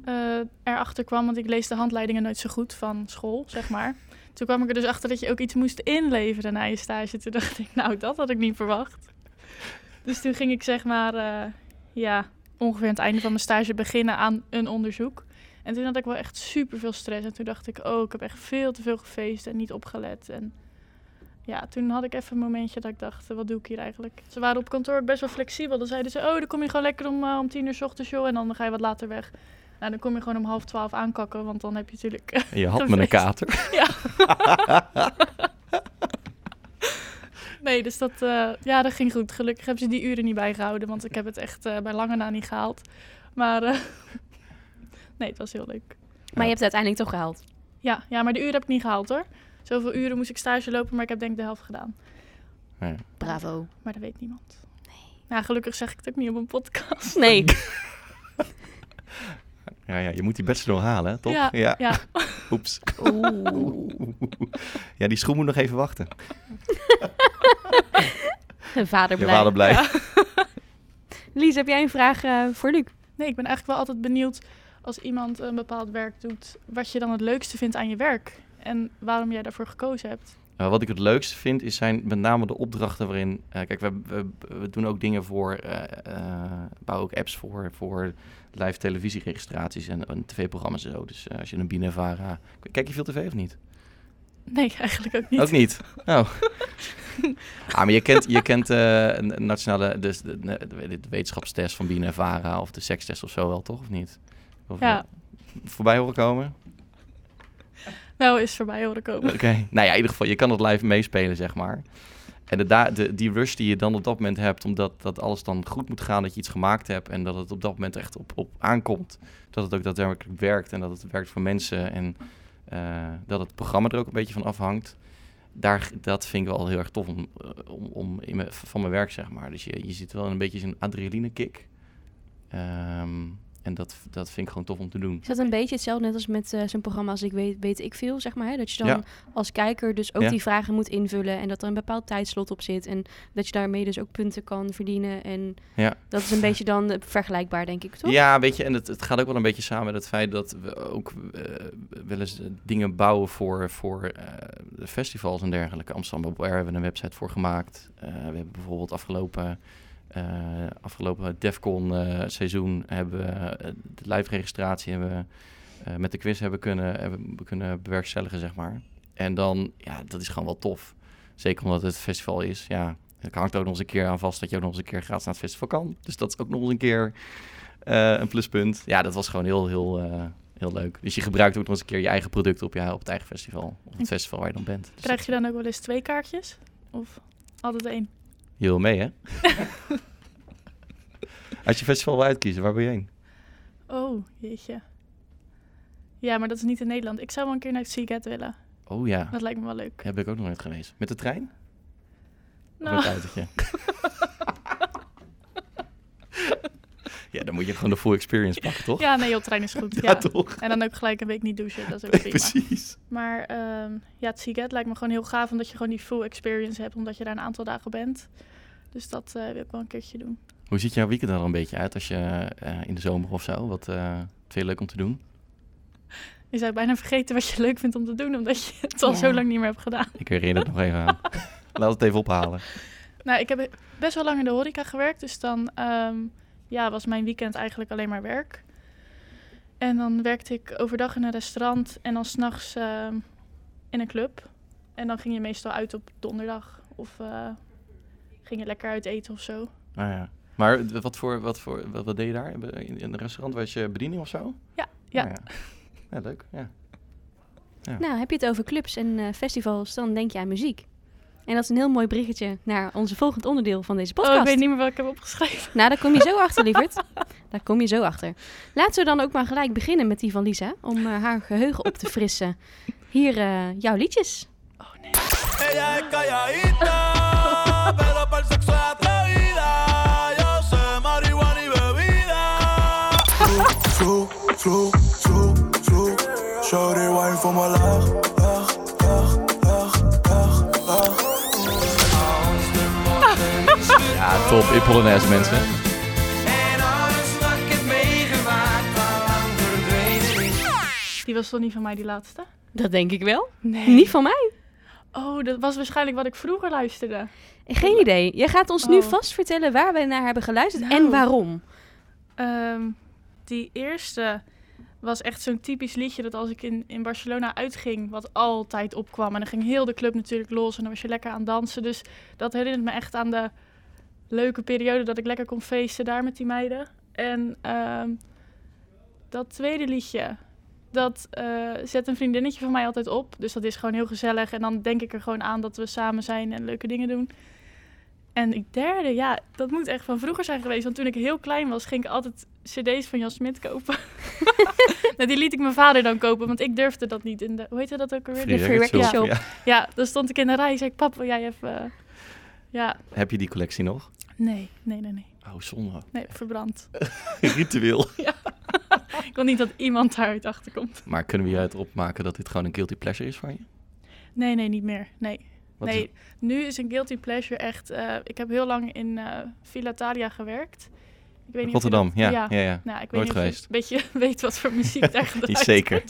eh, erachter kwam, want ik lees de handleidingen nooit zo goed van school, zeg maar. Toen kwam ik er dus achter dat je ook iets moest inleveren na je stage. Toen dacht ik, nou, dat had ik niet verwacht. Dus toen ging ik zeg maar, eh, ja, ongeveer aan het einde van mijn stage beginnen aan een onderzoek. En toen had ik wel echt super veel stress. En toen dacht ik, oh, ik heb echt veel te veel gefeest en niet opgelet. En ja, toen had ik even een momentje dat ik dacht, wat doe ik hier eigenlijk? Ze waren op kantoor best wel flexibel. Dan zeiden ze, oh, dan kom je gewoon lekker om, eh, om tien uur 's ochtends, joh. En dan ga je wat later weg. Nou, dan kom je gewoon om half twaalf aankakken, want dan heb je natuurlijk... Je had met een kater. ja. nee, dus dat, eh, ja, dat ging goed. Gelukkig hebben ze die uren niet bijgehouden, want ik heb het echt eh, bij lange na niet gehaald. Maar eh, nee, het was heel leuk. Maar je hebt het uiteindelijk toch gehaald. Ja, ja, maar de uren heb ik niet gehaald hoor. Zoveel uren moest ik stage lopen, maar ik heb denk ik de helft gedaan. Ja. Bravo. Maar dat weet niemand. Nee. Nou, gelukkig zeg ik het ook niet op een podcast. Nee. Ja, ja, je moet die bachelor halen, toch? Ja, ja. Oeps. Oeh. Ja, die schoen moet nog even wachten. Vader Je blij. vader blij. Ja. Lies, heb jij een vraag eh, voor Luc? Nee, ik ben eigenlijk wel altijd benieuwd als iemand een bepaald werk doet, wat je dan het leukste vindt aan je werk en waarom jij daarvoor gekozen hebt. Uh, wat ik het leukste vind, is zijn met name de opdrachten waarin... eh, kijk, we, we, we doen ook dingen voor... eh eh, bouwen ook apps voor, voor live televisieregistraties en, en tv-programma's en zo. Dus eh, als je een Binevara... Kijk je veel tv of niet? Nee, eigenlijk ook niet. Ook niet? Oh. ah, maar je kent, je kent eh, een nationale... Dus de, de, wetenschapstest van Binevara of de sekstest of zo wel, toch? Of niet? Of, Ja. voorbij horen komen? Nou, is voorbij horen komen. Oké. Nou ja, in ieder geval, je kan het live meespelen, zeg maar. En de, de, die rush die je dan op dat moment hebt, omdat dat alles dan goed moet gaan, dat je iets gemaakt hebt en dat het op dat moment echt op, op aankomt. Dat het ook daadwerkelijk werkt en dat het werkt voor mensen en dat het programma er ook een beetje van afhangt. Daar, dat vind ik wel heel erg tof om, eh, om, om in van mijn werk, zeg maar. Dus je, je zit wel in een beetje zo'n adrenaline kick. Ehm, en dat, dat vind ik gewoon tof om te doen. Is dat een beetje hetzelfde net als met eh, zo'n programma als ik weet, weet ik veel, zeg maar? Hè? Dat je dan Ja. als kijker dus ook Ja. die vragen moet invullen en dat er een bepaald tijdslot op zit en dat je daarmee dus ook punten kan verdienen. En Ja. dat is een beetje dan eh, vergelijkbaar, denk ik, toch? Ja, weet je, en het, het gaat ook wel een beetje samen met het feit dat we ook eh, wel eens dingen bouwen voor, voor eh, de festivals en dergelijke. Amsterdam Air hebben we een website voor gemaakt. Eh, we hebben bijvoorbeeld afgelopen, afgelopen Defcon eh, seizoen hebben we eh, de live registratie hebben eh, met de quiz hebben kunnen, hebben we kunnen bewerkstelligen, zeg maar. En dan, ja, dat is gewoon wel tof. Zeker omdat het festival is, ja. Het hangt ook nog eens een keer aan vast dat je ook nog eens een keer gratis naar het festival kan. Dus dat is ook nog eens een keer eh, een pluspunt. Ja, dat was gewoon heel, heel, eh, heel leuk. Dus je gebruikt ook nog eens een keer je eigen producten op, je, op het eigen festival. Of het festival waar je dan bent. Dus Krijg je dan ook wel eens twee kaartjes? Of altijd één? Je wil mee, hè? Als je festival wil uitkiezen, waar ben je heen? Oh, jeetje. Ja, maar dat is niet in Nederland. Ik zou wel een keer naar het Seagate willen. Oh ja, Dat lijkt me wel leuk. ben ik ook nog nooit geweest. Met de trein? Of Nou, met het ja, dan moet je gewoon de full experience pakken, toch? ja, nee, op trein is goed. Ja, Ja. toch? En dan ook gelijk een week niet douchen. Dat is ook prima. Precies. Maar ehm, ja, het Seagate lijkt me gewoon heel gaaf omdat je gewoon die full experience hebt, omdat je daar een aantal dagen bent. Dus dat eh, wil ik wel een keertje doen. Hoe ziet jouw weekend er dan een beetje uit als je eh, in de zomer of zo? Wat vind je leuk om te doen? Je zou bijna vergeten wat je leuk vindt om te doen, omdat je het al Ja. zo lang niet meer hebt gedaan. Ik herinner het nog even aan. Laat het even ophalen. Nou, ik heb best wel lang in de horeca gewerkt, dus dan ehm, ja, was mijn weekend eigenlijk alleen maar werk. En dan werkte ik overdag in een restaurant en dan s'nachts ehm in een club. En dan ging je meestal uit op donderdag of eh, ging je lekker uit eten of zo. Ah, ja. Maar wat, voor, wat, voor, wat, wat deed je daar? In, in een restaurant was je bediening of zo? Ja, ja. Ah, ja. Ja, leuk. Ja. Nou, heb je het over clubs en eh, festivals, dan denk je aan muziek. En dat is een heel mooi bruggetje naar onze volgend onderdeel van deze Oh, podcast. ik weet niet meer wat ik heb opgeschreven. Nou, daar kom je zo achter, lieverd. Daar kom je zo achter. Laten we dan ook maar gelijk beginnen met die van Lisa, om eh, haar geheugen op te frissen. Hier, eh, jouw liedjes. Ella es calladita, pero para el sexo es atrevida. Yo sé marihuana y bebida. True, true, true, true. Shorty wine voor me laag, Ja, top. In Polonaise, mensen. En alles wat ik heb meegemaakt, al lang verdwenen is. Die was toch niet van mij, die laatste? Dat denk ik wel. Nee. Niet van mij. Oh, dat was waarschijnlijk wat ik vroeger luisterde. Geen idee. Jij gaat ons nu Oh. vast vertellen waar wij naar hebben geluisterd Nou. en waarom. Ehm, die eerste was echt zo'n typisch liedje dat als ik in, in Barcelona uitging, wat altijd opkwam. En dan ging heel de club natuurlijk los en dan was je lekker aan het dansen. Dus dat herinnert me echt aan de leuke periode dat ik lekker kon feesten daar met die meiden. En ehm, dat tweede liedje, dat eh, zet een vriendinnetje van mij altijd op. Dus dat is gewoon heel gezellig. En dan denk ik er gewoon aan dat we samen zijn en leuke dingen doen. En die derde, ja, dat moet echt van vroeger zijn geweest. Want toen ik heel klein was, ging ik altijd cd's van Jan Smit kopen. nou, die liet ik mijn vader dan kopen, want ik durfde dat niet in de... Hoe heette dat ook alweer? Free De Free Record Shop, ja. Ja, dan stond ik in de rij en zei ik, papa, wil jij even... Ja, Heb je die collectie nog? nee, nee, nee, nee. Oh, zonde. Nee, verbrand. Ritueel. ik wil niet dat iemand daaruit achterkomt. Maar kunnen we hieruit opmaken dat dit gewoon een guilty pleasure is van je? Nee, nee, niet meer. Nee. Wat is nee, nu is een guilty pleasure echt... eh, ik heb heel lang in eh Villa Thalia gewerkt. Ik weet niet Rotterdam, dat- ja. ja. ja, Nou, ik weet Nooit niet geweest. of je een beetje weet wat voor muziek daar gedraaid Niet zeker.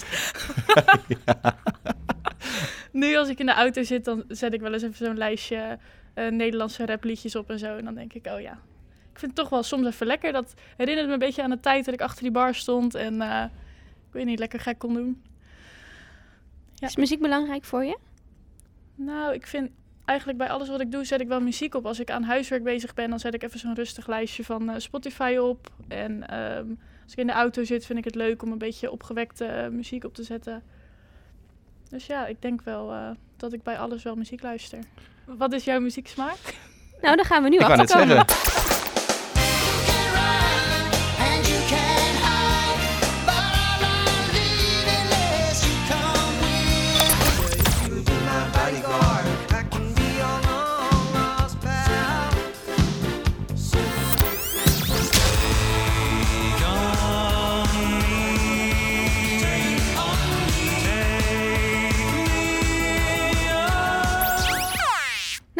Nu als ik in de auto zit, dan zet ik wel eens even zo'n lijstje eh, Nederlandse rapliedjes op en zo. En dan denk ik, oh ja. Ik vind het toch wel soms even lekker. Dat herinnert me een beetje aan de tijd dat ik achter die bar stond en eh, ik weet niet, lekker gek kon doen. Ja. Is muziek belangrijk voor je? Nou, ik vind eigenlijk bij alles wat ik doe, zet ik wel muziek op. Als ik aan huiswerk bezig ben, dan zet ik even zo'n rustig lijstje van eh, Spotify op. En ehm, als ik in de auto zit, vind ik het leuk om een beetje opgewekte muziek op te zetten. Dus ja, ik denk wel dat ik bij alles wel muziek luister. Wat is jouw muzieksmaak? Nou, daar gaan we nu Ik wou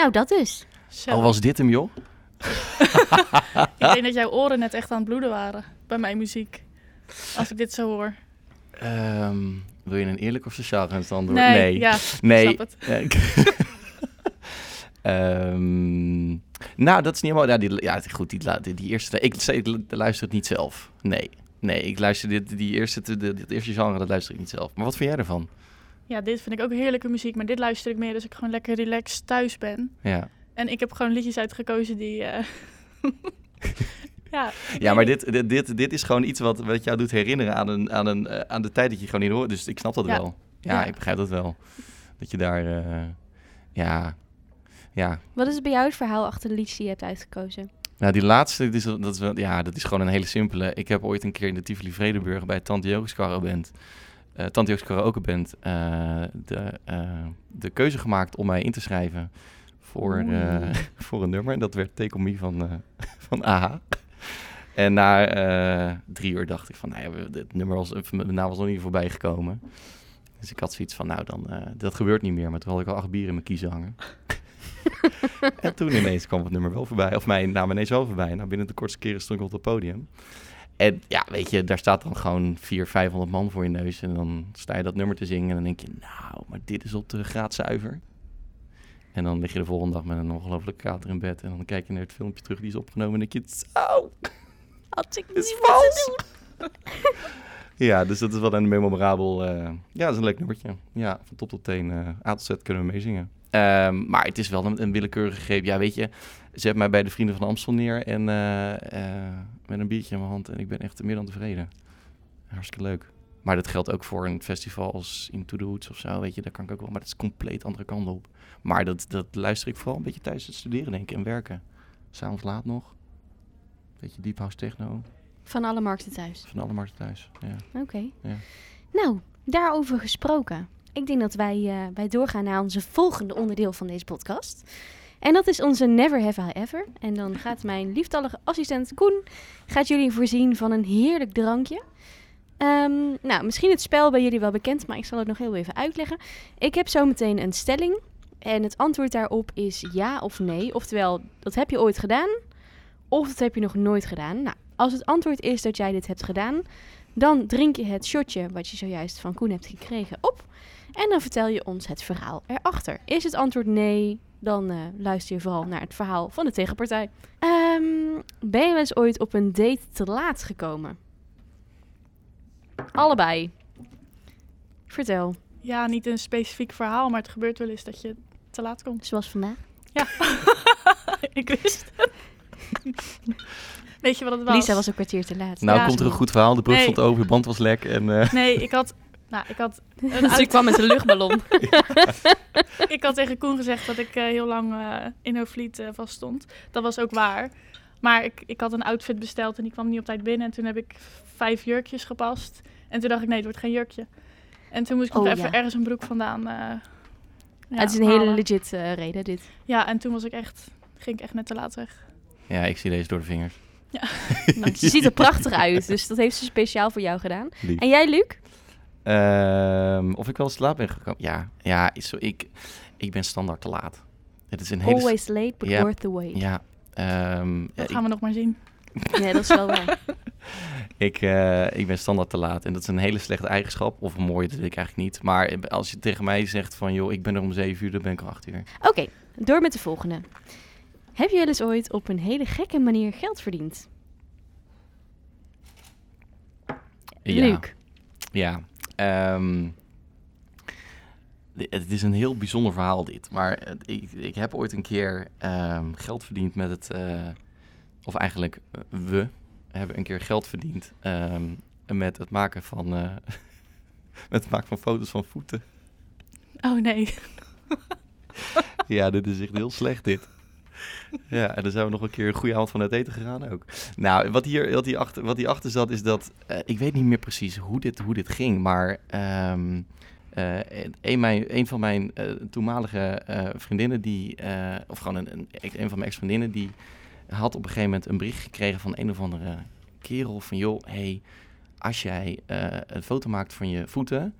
Nou, dat dus. Zo. Al was dit hem, joh. Ik denk dat jouw oren net echt aan het bloeden waren bij mijn muziek. Als ik dit zo hoor. Ehm, wil je een eerlijk of sociaal antwoord? Nee, nee. ja, Nee. Ehm, nou, dat is niet helemaal... Ja, die, ja goed, die, die, die eerste... Ik, ik luister het niet zelf. Nee. Nee, ik luister dit, die eerste, de, dit eerste genre, dat luister ik niet zelf. Maar wat vind jij ervan? Ja, dit vind ik ook heerlijke muziek, maar dit luister ik meer als ik gewoon lekker relaxed thuis ben. Ja, En ik heb gewoon liedjes uitgekozen die. eh, ja, ja maar dit, dit, dit, dit is gewoon iets wat, wat jou doet herinneren aan, een, aan, een, eh, aan de tijd dat je gewoon niet hoort. Dus ik snap dat Ja. wel. Ja, Ja. ik begrijp dat wel. Dat je daar... eh, ja... Ja, Wat is bij jou het verhaal achter de liedjes die je hebt uitgekozen? Nou, die laatste, dat is, dat is, wel- ja, dat is gewoon een hele simpele. Ik heb ooit een keer in de Tivoli Vredenburg bij Tante Jo's Karaoke Band, eh Tante Jo's Karaoke Band, eh, de, eh, de keuze gemaakt om mij in te schrijven voor, voor een nummer. Dat werd Take On Me van, van AHA. En na drie uur dacht ik van, nou ja, dit nummer was, naam was nog niet voorbij gekomen. Dus ik had zoiets van, nou dan, dat gebeurt niet meer. Maar toen had ik al acht bieren in mijn kiezen hangen. en toen ineens kwam het nummer wel voorbij. Of mijn naam ineens wel voorbij. Nou, binnen de kortste keren stond ik op het podium. En ja, weet je, daar staat dan gewoon 400, 500 man voor je neus. En dan sta je dat nummer te zingen. En dan denk je, nou, maar dit is op de graadzuiver. En dan lig je de volgende dag met een ongelofelijke kater in bed. En dan kijk je naar het filmpje terug die is opgenomen. En denk je, zo, Had ik is vals. ja, dus dat is wel een memorabel... eh, ja, dat is een leuk nummertje. Ja, van top tot teen, eh A tot Z kunnen we meezingen. Ehm, maar het is wel een, een willekeurige greep. Ja, weet je, zet mij bij de Vrienden van Amstel neer en eh, eh, met een biertje in mijn hand. En ik ben echt meer dan tevreden. Hartstikke leuk. maar dat geldt ook voor een festival als Into the Woods of zo, weet je. Daar kan ik ook wel, maar dat is compleet andere kant op. Maar dat, dat luister ik vooral een beetje tijdens het studeren, denk ik, en werken. S'avonds laat nog. Beetje deep house techno, Van alle markten thuis. van alle markten thuis. Ja. Oké. Ja. Nou, daarover gesproken. Ik denk dat wij, eh, wij doorgaan naar onze volgende onderdeel van deze podcast. En dat is onze Never Have I Ever. En dan gaat mijn lieftallige assistent Koen gaat jullie voorzien van een heerlijk drankje. Ehm, nou, misschien het spel bij jullie wel bekend, maar ik zal het nog heel even uitleggen. Ik heb zo meteen een stelling. En het antwoord daarop is ja of nee. Oftewel, dat heb je ooit gedaan. Of dat heb je nog nooit gedaan. Nou, als het antwoord is dat jij dit hebt gedaan, dan drink je het shotje wat je zojuist van Koen hebt gekregen op. En dan vertel je ons het verhaal erachter. Is het antwoord nee, dan eh, luister je vooral naar het verhaal van de tegenpartij. Ehm, ben je wel eens ooit op een date te laat gekomen? Allebei. Vertel, Ja, niet een specifiek verhaal, maar het gebeurt wel eens dat je te laat komt. zoals vandaag. ik wist het. Weet je wat het was? Lisa was een kwartier te laat. Nou Ja. komt er een goed verhaal. De brug Nee. stond over, de band was lek en... eh, Nee, ik had... Nou, ik had, een Dus kwam met een luchtballon. ik had tegen Koen gezegd dat ik eh, heel lang eh, in Hoofdvliet eh vast stond. Dat was ook waar. Maar ik, ik had een outfit besteld en die kwam niet op tijd binnen. En toen heb ik vijf jurkjes gepast. En toen dacht ik, nee, het wordt geen jurkje. En toen moest ik nog Oh, even ja. ergens een broek vandaan eh ja, het is een hele legit eh, reden, dit. Ja, en toen was ik echt, ging ik echt net te laat weg. ja, ik zie deze door de vingers. Nou, ze ziet er prachtig uit, dus dat heeft ze speciaal voor jou gedaan. Lief. En jij, Luc? Ehm, of ik wel eens te laat ben gekomen? Ja, ja zo, ik, ik ben standaard te laat. Het is een hele... Always late, but Ja. worth the wait. Ja, ehm, ja, Dat ik, gaan we nog maar zien. Ja, dat is wel waar. ik, eh, ik ben standaard te laat. En dat is een hele slechte eigenschap. Of een mooie, dat weet ik eigenlijk niet. Maar als je tegen mij zegt van... joh, ik ben er om zeven uur, dan ben ik om acht uur. Oké, door met de volgende. Heb je wel eens ooit op een hele gekke manier geld verdiend? Ja. Luc? Ja. Ehm, het is een heel bijzonder verhaal dit. Maar ik, ik heb ooit een keer ehm, geld verdiend met het... eh, of eigenlijk, eh, we hebben een keer geld verdiend... ehm, met het maken van... eh, met het maken van foto's van voeten. Oh nee. Ja, dit is echt heel slecht dit. Ja, en dan zijn we nog een keer een goede avond van het eten gegaan ook. Nou, wat hier, wat hier, achter, wat hier achter zat is dat... eh, ik weet niet meer precies hoe dit, hoe dit ging, maar... ehm, eh, een, mijn, een van mijn eh, toenmalige vriendinnen, die, of gewoon een, een, van mijn ex-vriendinnen, die had op een gegeven moment een bericht gekregen van een of andere kerel van, joh, hey, als jij een foto maakt van je voeten,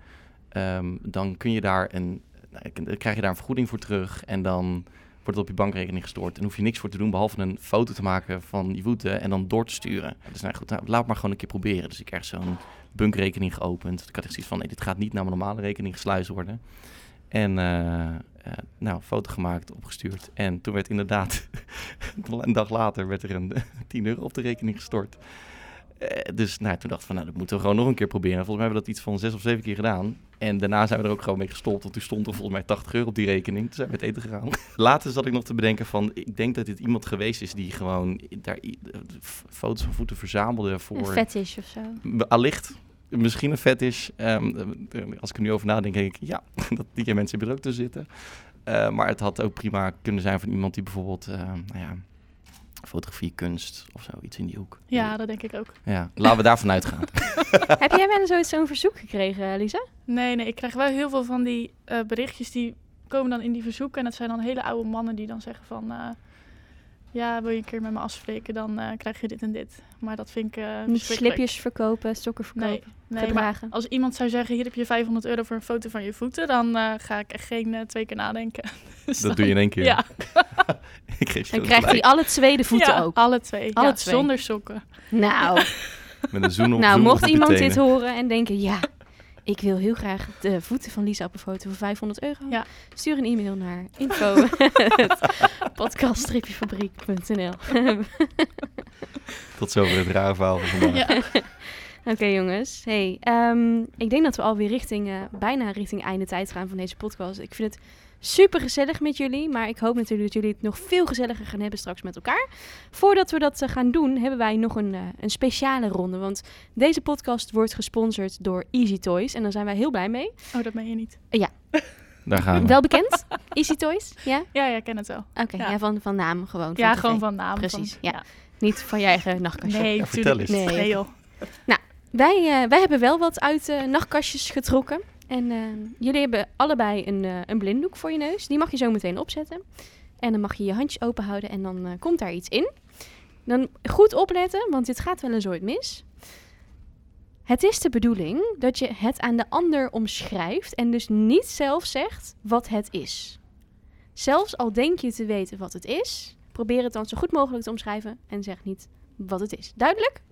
ehm, dan kun je daar een, nou, krijg je daar een vergoeding voor terug en dan wordt het op je bankrekening gestort. En hoef je niks voor te doen behalve een foto te maken van je voeten en dan door te sturen. Dus nou goed, nou, laat maar gewoon een keer proberen. Dus ik kreeg zo'n bankrekening geopend. Ik had echt zoiets van, nee, dit gaat niet naar mijn normale rekening gesluist worden. En eh, eh, nou, foto gemaakt, opgestuurd. En toen werd inderdaad, een dag later, werd er een 10 euro op de rekening gestort. Eh, dus nou, toen dacht ik van, nou, dat moeten we gewoon nog een keer proberen. Volgens mij hebben we dat iets van zes of zeven keer gedaan. En daarna zijn we er ook gewoon mee gestopt. Want toen stond er volgens mij 80 euro op die rekening. Toen zijn we het eten gegaan. Later zat ik nog te bedenken van, ik denk dat dit iemand geweest is die gewoon daar eh, foto's van voeten verzamelde Een voor... fetish of zo? Allicht. Misschien een fetish. Ehm, eh, als ik er nu over nadenk, denk ik, ja, dat die mensen hebben er ook te zitten. Maar het had ook prima kunnen zijn van iemand die bijvoorbeeld, nou ja, fotografie, kunst of zo, iets in die hoek. Ja, dat denk ik ook. Ja, laten we daarvan uitgaan. Heb jij wel eens ooit zo'n verzoek gekregen, Lisa? Nee, nee, ik krijg wel heel veel van die eh, berichtjes die komen dan in die verzoeken. En dat zijn dan hele oude mannen die dan zeggen van... eh, ja, wil je een keer met me afspreken, dan eh, krijg je dit en dit. Maar dat vind ik eh Niet verschrikkelijk. slipjes verkopen, sokken Nee, verkopen, nee maar gedragen? als iemand zou zeggen, hier heb je 500 euro voor een foto van je voeten... dan eh, ga ik echt geen twee keer nadenken. Dus Dat dan- doe je in één keer. Ja, ik geef je Dan krijgt hij alle twee de voeten ja, ook. alle twee. Alle Ja, twee. Zonder sokken. Nou, Met een zoen op nou zoen mocht op iemand dit horen en denken... Ja, ik wil heel graag de voeten van Lisa op een foto voor 500 euro. Ja. Stuur een e-mail naar info podcast-fabriek.nl Tot zover het rare verhaal van vandaag. Ja. Oké jongens, hey, ehm, ik denk dat we alweer richting, eh, bijna richting einde tijd gaan van deze podcast. Ik vind het super gezellig met jullie. Maar ik hoop natuurlijk dat jullie het nog veel gezelliger gaan hebben straks met elkaar. Voordat we dat eh, gaan doen, hebben wij nog een, eh, een speciale ronde. Want deze podcast wordt gesponsord door Easy Toys. En daar zijn wij heel blij mee. Oh, dat meen je niet. Daar gaan we. Wel bekend? Easy Toys? Ja? Ja, ja, ik ken het wel. Oké, ja. Ja. van, van naam gewoon. ja, tv. gewoon van naam. Precies, van, ja. Niet van je eigen nachtkastje. Nee, Ja, vertel eens. niet. Nee. Nee, joh. Wij, eh, wij hebben wel wat uit nachtkastjes getrokken. En eh, jullie hebben allebei een, eh, een blinddoek voor je neus. Die mag je zo meteen opzetten. En dan mag je je handjes open houden en dan eh, komt daar iets in. Dan goed opletten, want dit gaat wel eens ooit mis. Het is de bedoeling dat je het aan de ander omschrijft en dus niet zelf zegt wat het is. Zelfs al denk je te weten wat het is, probeer het dan zo goed mogelijk te omschrijven en zeg niet wat het is. Duidelijk?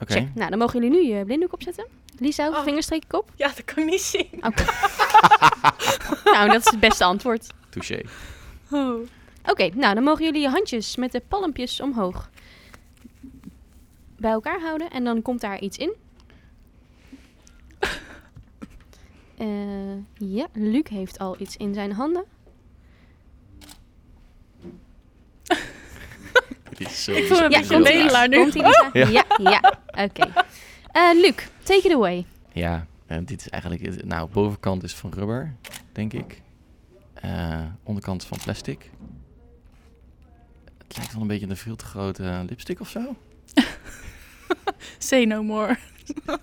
Oké. Check. Nou, dan mogen jullie nu je blinddoek opzetten. Lisa, Oh. vingerstreek op. Ja, dat kan ik niet zien. Oké. nou, dat is het beste antwoord. Touché. Oh. Oké, nou, dan mogen jullie je handjes met de palmpjes omhoog bij elkaar houden. En dan komt daar iets in. Eh, ja, Luc heeft al iets in zijn handen. Dit is zo Ik voel me een Ja, komt bedelaar nu. Komt Lisa? Ja. Ja, ja. Oké. Eh, Luc, take it away. Ja, en dit is eigenlijk... Nou, bovenkant is van rubber, denk ik. Eh, onderkant is van plastic. Het lijkt wel een beetje een veel te grote lipstick of zo. Say no more.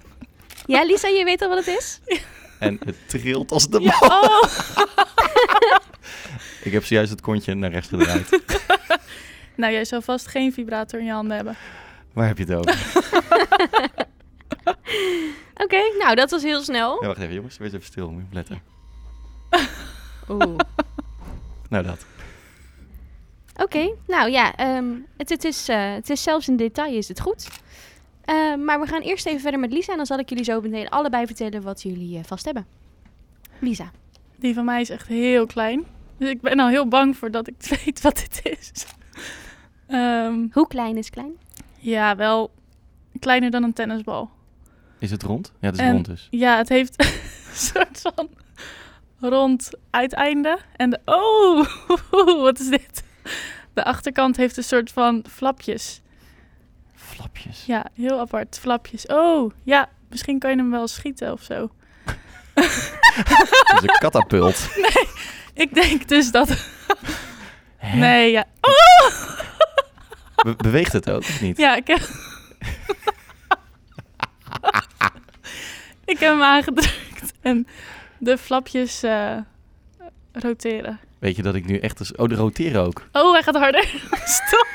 Ja, Lisa, je weet al wat het is? En het trilt als de Ja, bal. oh. Ik heb zojuist het kontje naar rechts gedraaid. Nou, jij zou vast geen vibrator in je handen hebben. Waar heb je het over? Oké, nou, dat was heel snel. Ja, wacht even jongens, wees even stil, moet je opletten. Oeh. Nou dat. Oké, nou ja, ehm, het, het, is, eh, het is zelfs in detail is het goed. Eh, maar we gaan eerst even verder met Lisa en dan zal ik jullie zo meteen allebei vertellen wat jullie eh, vast hebben. Lisa. Die van mij is echt heel klein. Dus ik ben al heel bang voor dat ik weet wat dit is. Ehm, Hoe klein is klein? ja, wel kleiner dan een tennisbal. Is het rond? Ja, het is En- rond dus. Ja, het heeft een soort van rond uiteinde. En de... Oh, wat is dit? De achterkant heeft een soort van flapjes. Flapjes. Ja, heel apart. Flapjes. Oh, ja. Misschien kan je hem wel schieten of zo. Dat is een katapult. Ik denk dus dat... Hè? Nee, ja. Be- beweegt het ook of niet? Ja, ik heb... ik heb hem aangedrukt. En de flapjes eh, roteren. Weet je dat ik nu echt... Als... Oh, de roteren ook. Oh, hij gaat harder. Stop.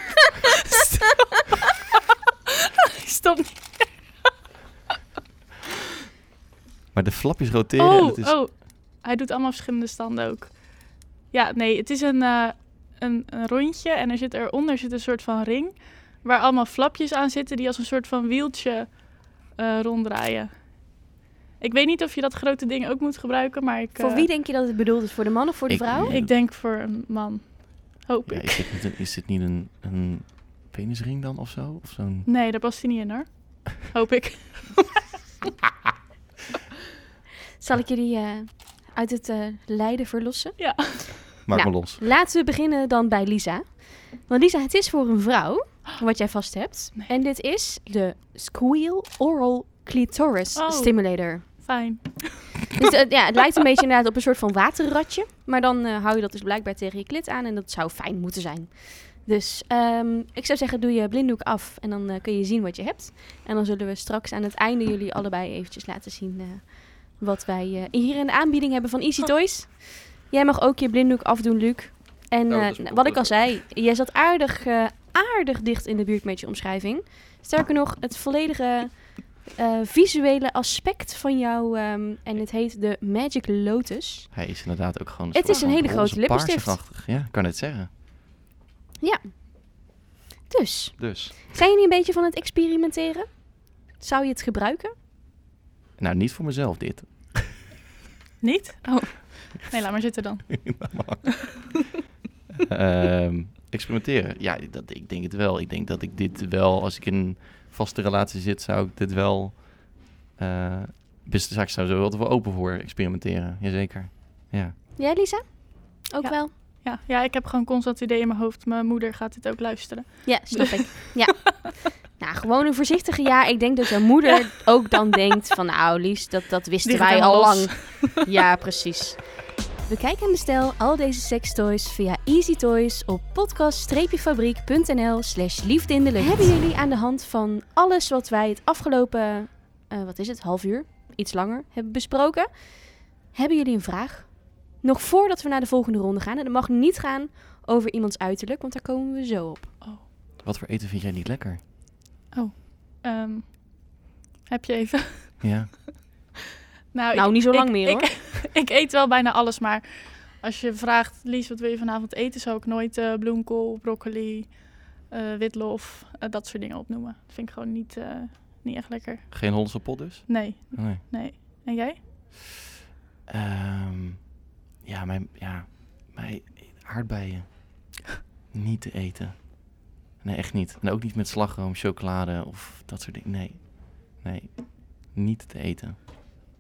Stop. Stop. niet. Maar de flapjes roteren en Oh, het is... oh. Hij doet allemaal verschillende standen ook. Ja, nee, het is een, eh, een, een rondje en er zit eronder zit een soort van ring. Waar allemaal flapjes aan zitten die als een soort van wieltje eh, ronddraaien. Ik weet niet of je dat grote ding ook moet gebruiken, maar ik... Voor eh, wie denk je dat het bedoeld is? Voor de man of voor de Ik- vrouw? Ik denk voor een man. Hoop Ja, ik. is dit niet een, is dit niet een, een penisring dan of zo? Of zo'n... Nee, daar past hij niet in hoor. Hoop ik. Zal ik jullie eh, uit het eh, lijden verlossen? Ja. Maak Nou. maar los. Laten we beginnen dan bij Lisa. Want Lisa, het is voor een vrouw wat jij vast hebt. Nee. En dit is de Squeal Oral Clitoris Oh. Stimulator. Fijn. Dus eh, ja, het lijkt een beetje inderdaad op een soort van waterratje. Maar dan eh, hou je dat dus blijkbaar tegen je klit aan en dat zou fijn moeten zijn. Dus ehm, ik zou zeggen, doe je blinddoek af en dan eh, kun je zien wat je hebt. En dan zullen we straks aan het einde jullie allebei eventjes laten zien eh, wat wij eh, hier in de aanbieding hebben van Easy Toys. Jij mag ook je blinddoek afdoen, Luc. En Oh, eh, wat ik al zei, jij zat aardig, eh, aardig dicht in de buurt met je omschrijving. Sterker nog, het volledige eh, visuele aspect van jou, ehm, en het heet de Magic Lotus. Hij is inderdaad ook gewoon... Het soort is een hele grote lippenstift. Ja, kan het zeggen. Dus, Dus. zijn jullie een beetje van het experimenteren? Zou je het gebruiken? Nou, niet voor mezelf dit. Niet? Oh. Nee, laat maar zitten dan. Ehm, experimenteren. Ja, dat, ik denk het wel. Ik denk dat ik dit wel, als ik in een vaste relatie zit, zou ik dit wel... eh best, ik zou er wel wel open voor experimenteren. Jazeker. Ja. Jij, Lisa? Ook Ja. wel? Ja, ja, ik heb gewoon constant het idee in mijn hoofd. Mijn moeder gaat dit ook luisteren. Ja, snap ik. Ja. Nou, gewoon een voorzichtige ja. Ik denk dat jouw moeder ook dan denkt van... Nou, Lies, dat, dat wisten Die wij al lang. Ja, precies. Bekijk en bestel al deze sextoys via Easy Toys op podcast-fabriek.nl slash liefde in de lucht. Hebben jullie aan de hand van alles wat wij het afgelopen, eh, wat is het, half uur, iets langer, hebben besproken, hebben jullie een vraag? Nog voordat we naar de volgende ronde gaan. En dat mag niet gaan over iemands uiterlijk, want daar komen we zo op. Wat voor eten vind jij niet lekker? Ehm, heb je even? Ja. Nou, Nou, ik- niet zo lang ik- meer, ik, ik eet wel bijna alles, maar als je vraagt, Lies, wat wil je vanavond eten, zou ik nooit eh, bloemkool, broccoli, eh, witlof, eh, dat soort dingen opnoemen. Dat vind ik gewoon niet, eh, niet echt lekker. Geen Hollandse pot dus? Nee, Nee. nee. En jij? Ehm, ja, mijn, ja, mijn aardbeien. niet te eten. Nee, echt niet. En ook niet met slagroom, chocolade of dat soort dingen. Nee. Nee. Niet te eten.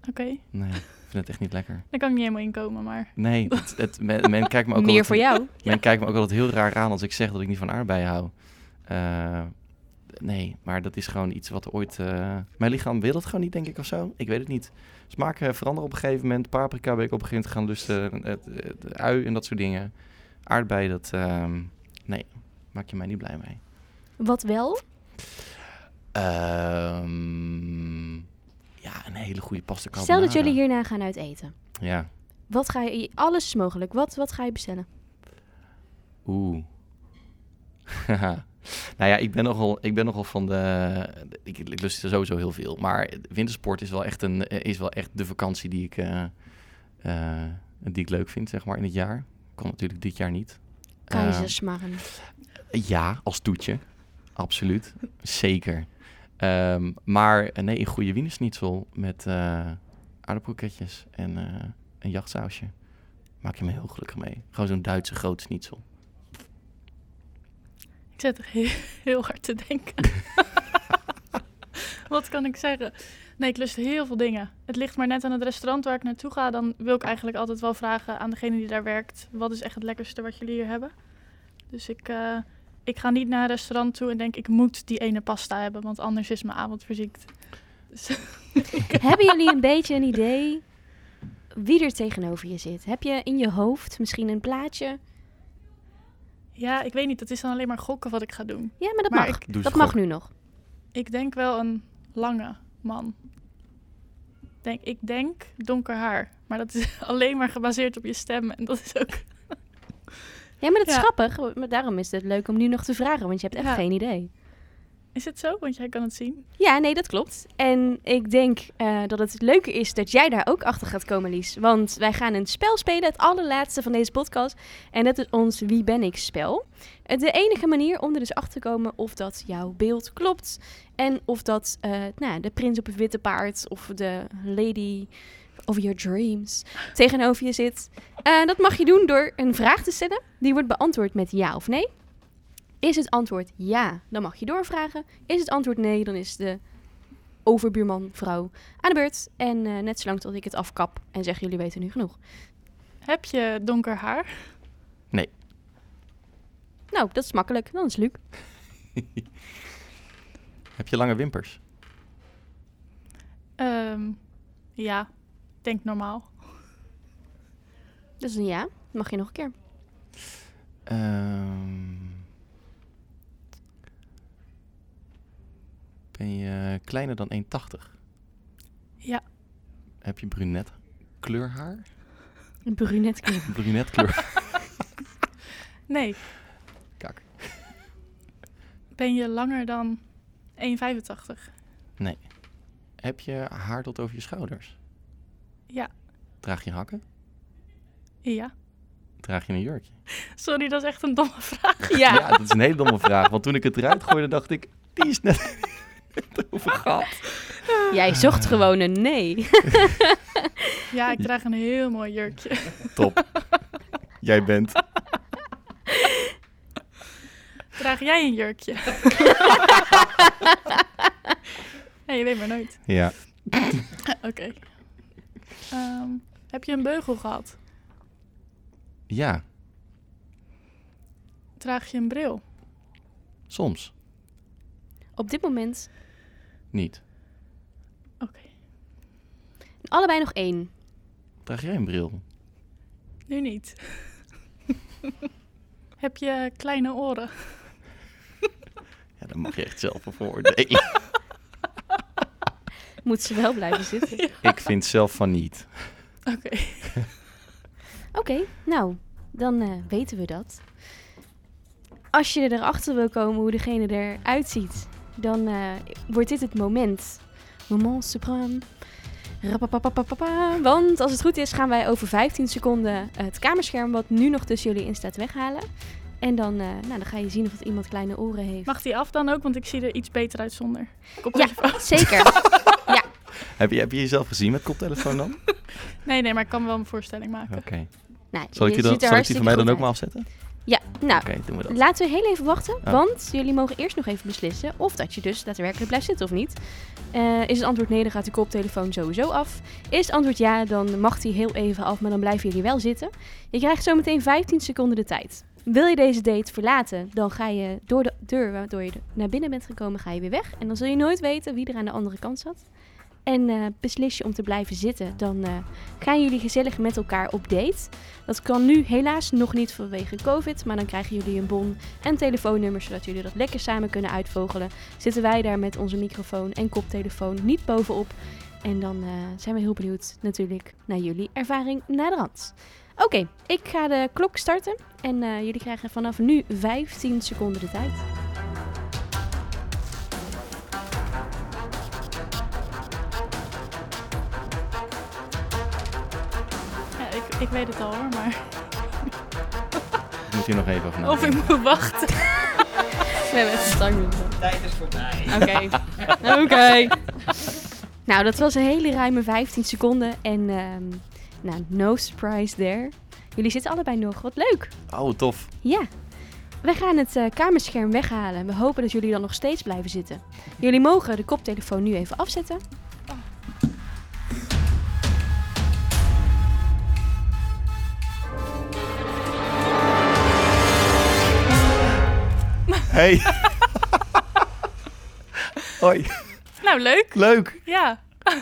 Oké, Nee. Ik vind het echt niet lekker. daar kan ik niet helemaal in komen, maar Nee, het, het, men, men kijkt me ook Meer altijd- voor jou. Men kijkt me ook altijd heel raar aan als ik zeg dat ik niet van aardbeien hou. Eh, nee, maar dat is gewoon iets wat ooit... eh, mijn lichaam wil het gewoon niet, denk ik, of zo. Ik weet het niet. Smaken veranderen op een gegeven moment. Paprika ben ik op een gegeven moment gaan lusten. Het ui en dat soort dingen. Aardbeien, dat... ehm, nee, maak je mij niet blij mee. Wat wel? Ehm, ja, een hele goede pasta Stel dat carbonara. jullie hierna gaan uit eten. Ja. Wat ga je... Alles is mogelijk. Wat, wat ga je bestellen? Oeh. nou ja, ik ben nogal, ik ben nogal van de. Ik, ik lust er sowieso heel veel. Maar wintersport is wel echt, een, is wel echt de vakantie die ik, eh, eh, die ik leuk vind, zeg maar, in het jaar. Kon natuurlijk dit jaar niet. Keizersmarren. Ja, als toetje. Absoluut. Zeker. Ehm, maar eh, nee, een goede wienersnitzel met eh aardappelketjes en eh, een jachtsausje. Maak je me heel gelukkig mee. Gewoon zo'n Duitse groot schnitzel. ik zit er heel, hard te denken. Wat kan ik zeggen? Nee, ik lust heel veel dingen. Het ligt maar net aan het restaurant waar ik naartoe ga. Dan wil ik eigenlijk altijd wel vragen aan degene die daar werkt... wat is echt het lekkerste wat jullie hier hebben? Dus ik, ik ga niet naar een restaurant toe en denk... ik moet die ene pasta hebben, want anders is mijn avond verziekt. Dus, Hebben jullie een beetje een idee wie er tegenover je zit? Heb je in je hoofd misschien een plaatje? ja, ik weet niet. Dat is dan alleen maar gokken wat ik ga doen. Ja, maar dat Maar mag. ik- dat mag nu nog. Ik denk wel een lange man. Denk, ik denk donker haar. Maar dat is alleen maar gebaseerd op je stem. En dat is ook... Ja, maar dat is Ja. grappig. Maar daarom is het leuk om nu nog te vragen, want je hebt echt Ja. geen idee. Is het zo? Want jij kan het zien. Ja, nee, dat klopt. En ik denk eh, dat het leuke is dat jij daar ook achter gaat komen, Lies. Want wij gaan een spel spelen, het allerlaatste van deze podcast. En dat is ons Wie ben ik spel. Eh, De enige manier om er dus achter te komen of dat jouw beeld klopt. En of dat eh, nou, de prins op het witte paard of de lady of your dreams tegenover je zit. Eh, dat mag je doen door een vraag te stellen. Die wordt beantwoord met ja of nee. Is het antwoord ja, dan mag je doorvragen. Is het antwoord nee, dan is de overbuurman, vrouw aan de beurt. En eh, net zolang tot ik het afkap en zeg jullie weten nu genoeg. Heb je donker haar? Nou, dat is makkelijk. Dan is het Luc. Heb je lange wimpers? Ehm, ja, denk normaal. Een ja. Mag je nog een keer. Ehm, ben je kleiner dan 1,80? Ja. Heb je brunet kleurhaar? Een brunet kleur. Brunet kleur. Nee. Kak. Ben je langer dan 1,85? Heb je haar tot over je schouders? Ja. Draag je hakken? Ja. Draag je een jurkje? Sorry, dat is echt een domme vraag. Ja. dat is een hele domme vraag. Want toen ik het eruit gooide, dacht ik, die is net over gehad. Jij zocht gewoon een nee. Ja, ik draag een heel mooi jurkje. Top. Jij bent. Draag jij een jurkje? ja, je weet maar nooit. Ja. Oké. Ehm, heb je een beugel gehad? Ja, Draag je een bril? soms. Op dit moment Niet. Oké. allebei nog één. Draag jij een bril? Nu niet. Heb je kleine oren? Ja, dan mag je echt zelf een vooroordelen. Moet ze wel blijven zitten. Ik vind zelf van niet. Oké. Oké, nou, dan eh, weten we dat. Als je erachter wil komen hoe degene eruit ziet, dan eh, wordt dit het moment. Moment. Rapapapapapa. Want als het goed is, gaan wij over 15 seconden het kamerscherm wat nu nog tussen jullie in staat weghalen. En dan, eh, nou, dan ga je zien of het iemand kleine oren heeft. Mag die af dan ook? Want ik zie er iets beter uit zonder. Ja, Koptelefoon. zeker. Heb je, heb je jezelf gezien met koptelefoon dan? Oké. Nee, nee, maar ik kan wel een voorstelling maken. Nou, Zal ik, je die dan, ziet zal ik die van mij dan ook maar afzetten? Ja, nou, Oké, doen we dat. Laten we heel even wachten, Ja. want jullie mogen eerst nog even beslissen of dat je dus daadwerkelijk blijft zitten of niet. Eh, is het antwoord nee, dan gaat de koptelefoon sowieso af. Is het antwoord ja, dan mag die heel even af, maar dan blijven jullie wel zitten. Je krijgt zometeen 15 seconden de tijd. Wil je deze date verlaten, dan ga je door de deur waardoor je naar binnen bent gekomen, ga je weer weg. En dan zul je nooit weten wie er aan de andere kant zat. En eh, beslis je om te blijven zitten, dan eh, gaan jullie gezellig met elkaar op date. Dat kan nu helaas nog niet vanwege COVID, maar dan krijgen jullie een bon en telefoonnummers zodat jullie dat lekker samen kunnen uitvogelen. Zitten wij daar met onze microfoon en koptelefoon niet bovenop. En dan eh, zijn we heel benieuwd natuurlijk naar jullie ervaring na de. Oké, ik ga de klok starten en eh, jullie krijgen vanaf nu 15 seconden de tijd. Ja, ik, ik weet het al hoor, maar Ik moet hier nog even over of ik moet wachten. We hebben echt een timer. Tijd is voorbij. Oké. Oké. Nou, dat was een hele ruime 15 seconden. En ehm, nou, no surprise there. Jullie zitten allebei nog. Wat leuk. Oh, tof. Ja. We gaan het eh, kamerscherm weghalen. We hopen dat jullie dan nog steeds blijven zitten. Jullie mogen de koptelefoon nu even afzetten. Hey. Hoi. Nou, leuk. Leuk. Ja.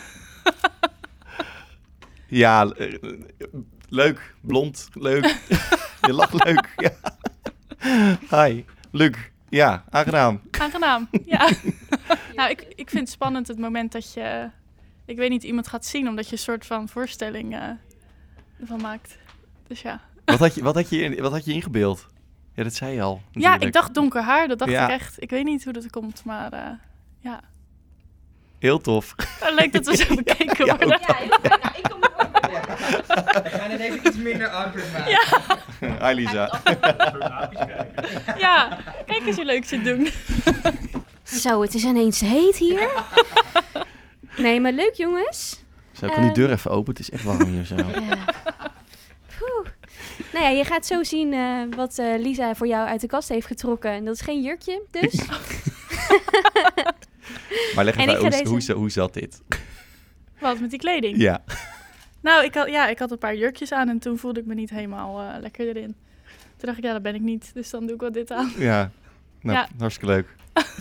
Ja, eh, leuk. Blond. Leuk. je lacht leuk. Ja. Hi. Luc. Ja, aangenaam. Aangenaam. Ja. nou, ik, ik vind het spannend het moment dat je, ik weet niet, iemand gaat zien, omdat je een soort van voorstelling eh, ervan maakt. Dus ja. Wat had je, wat had je, in- wat had je ingebeeld? Ja, dat zei je al. Ja, ik dacht donker haar, dat dacht Ja. ik echt. Ik weet niet hoe dat komt, maar eh, ja. Heel tof. Leuk dat we zo bekeken Ja, worden. We gaan het even iets minder awkward maken. Hi Lisa. Ja, kijk eens hoe leuk ze het doen. Zo, het is ineens heet hier. Nee, maar leuk jongens. Zo, kan die Ehm. deur even open? Het is echt warm hier zo. Ja. Poeh. Nou ja, je gaat zo zien eh, wat eh, Lisa voor jou uit de kast heeft getrokken. En dat is geen jurkje, dus. Maar leg En even ik uit, hoe, deze- hoe, hoe zat dit? Wat met die kleding? Ja. Nou, ik had, ja, ik had een paar jurkjes aan en toen voelde ik me niet helemaal eh, lekker erin. Toen dacht ik, ja, dat ben ik niet. Dus dan doe ik wel dit aan. Ja. Nou, Ja. hartstikke leuk.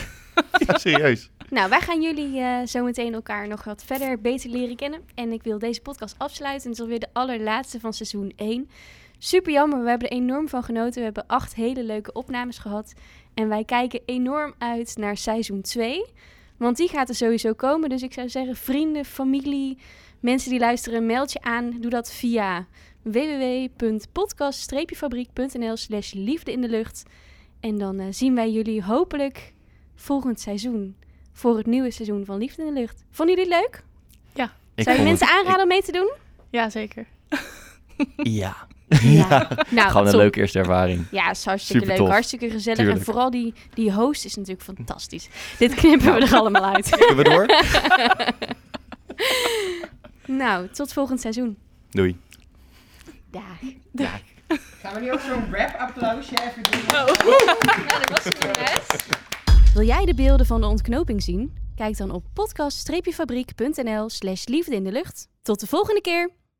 ja, serieus. Nou, wij gaan jullie eh zometeen elkaar nog wat verder beter leren kennen. En ik wil deze podcast afsluiten. Het is alweer de allerlaatste van seizoen 1. Super jammer, we hebben er enorm van genoten. We hebben acht hele leuke opnames gehad. En wij kijken enorm uit naar seizoen 2. Want die gaat er sowieso komen. Dus ik zou zeggen, vrienden, familie, mensen die luisteren, meld je aan. Doe dat via www.podcast-fabriek.nl slash liefde in de lucht. En dan eh, zien wij jullie hopelijk volgend seizoen. Voor het nieuwe seizoen van Liefde in de Lucht. Vonden jullie het leuk? Ik Zou je mensen het- aanraden om mee te doen? Ja, zeker. ja. Ja. Nou, Gewoon een top. leuke eerste ervaring. Ja, is hartstikke Super leuk. tof. Hartstikke gezellig. Tuurlijk. En vooral die, die host is natuurlijk fantastisch. Dit knippen we er allemaal uit. Kunnen we door? nou, tot volgend seizoen. Doei. Dag. Gaan we nu ook zo'n rap-applausje even doen? Ja, dat was het jongens. Wil jij de beelden van de ontknoping zien? Kijk dan op podcast-fabriek.nl slash liefde in de lucht. Tot de volgende keer!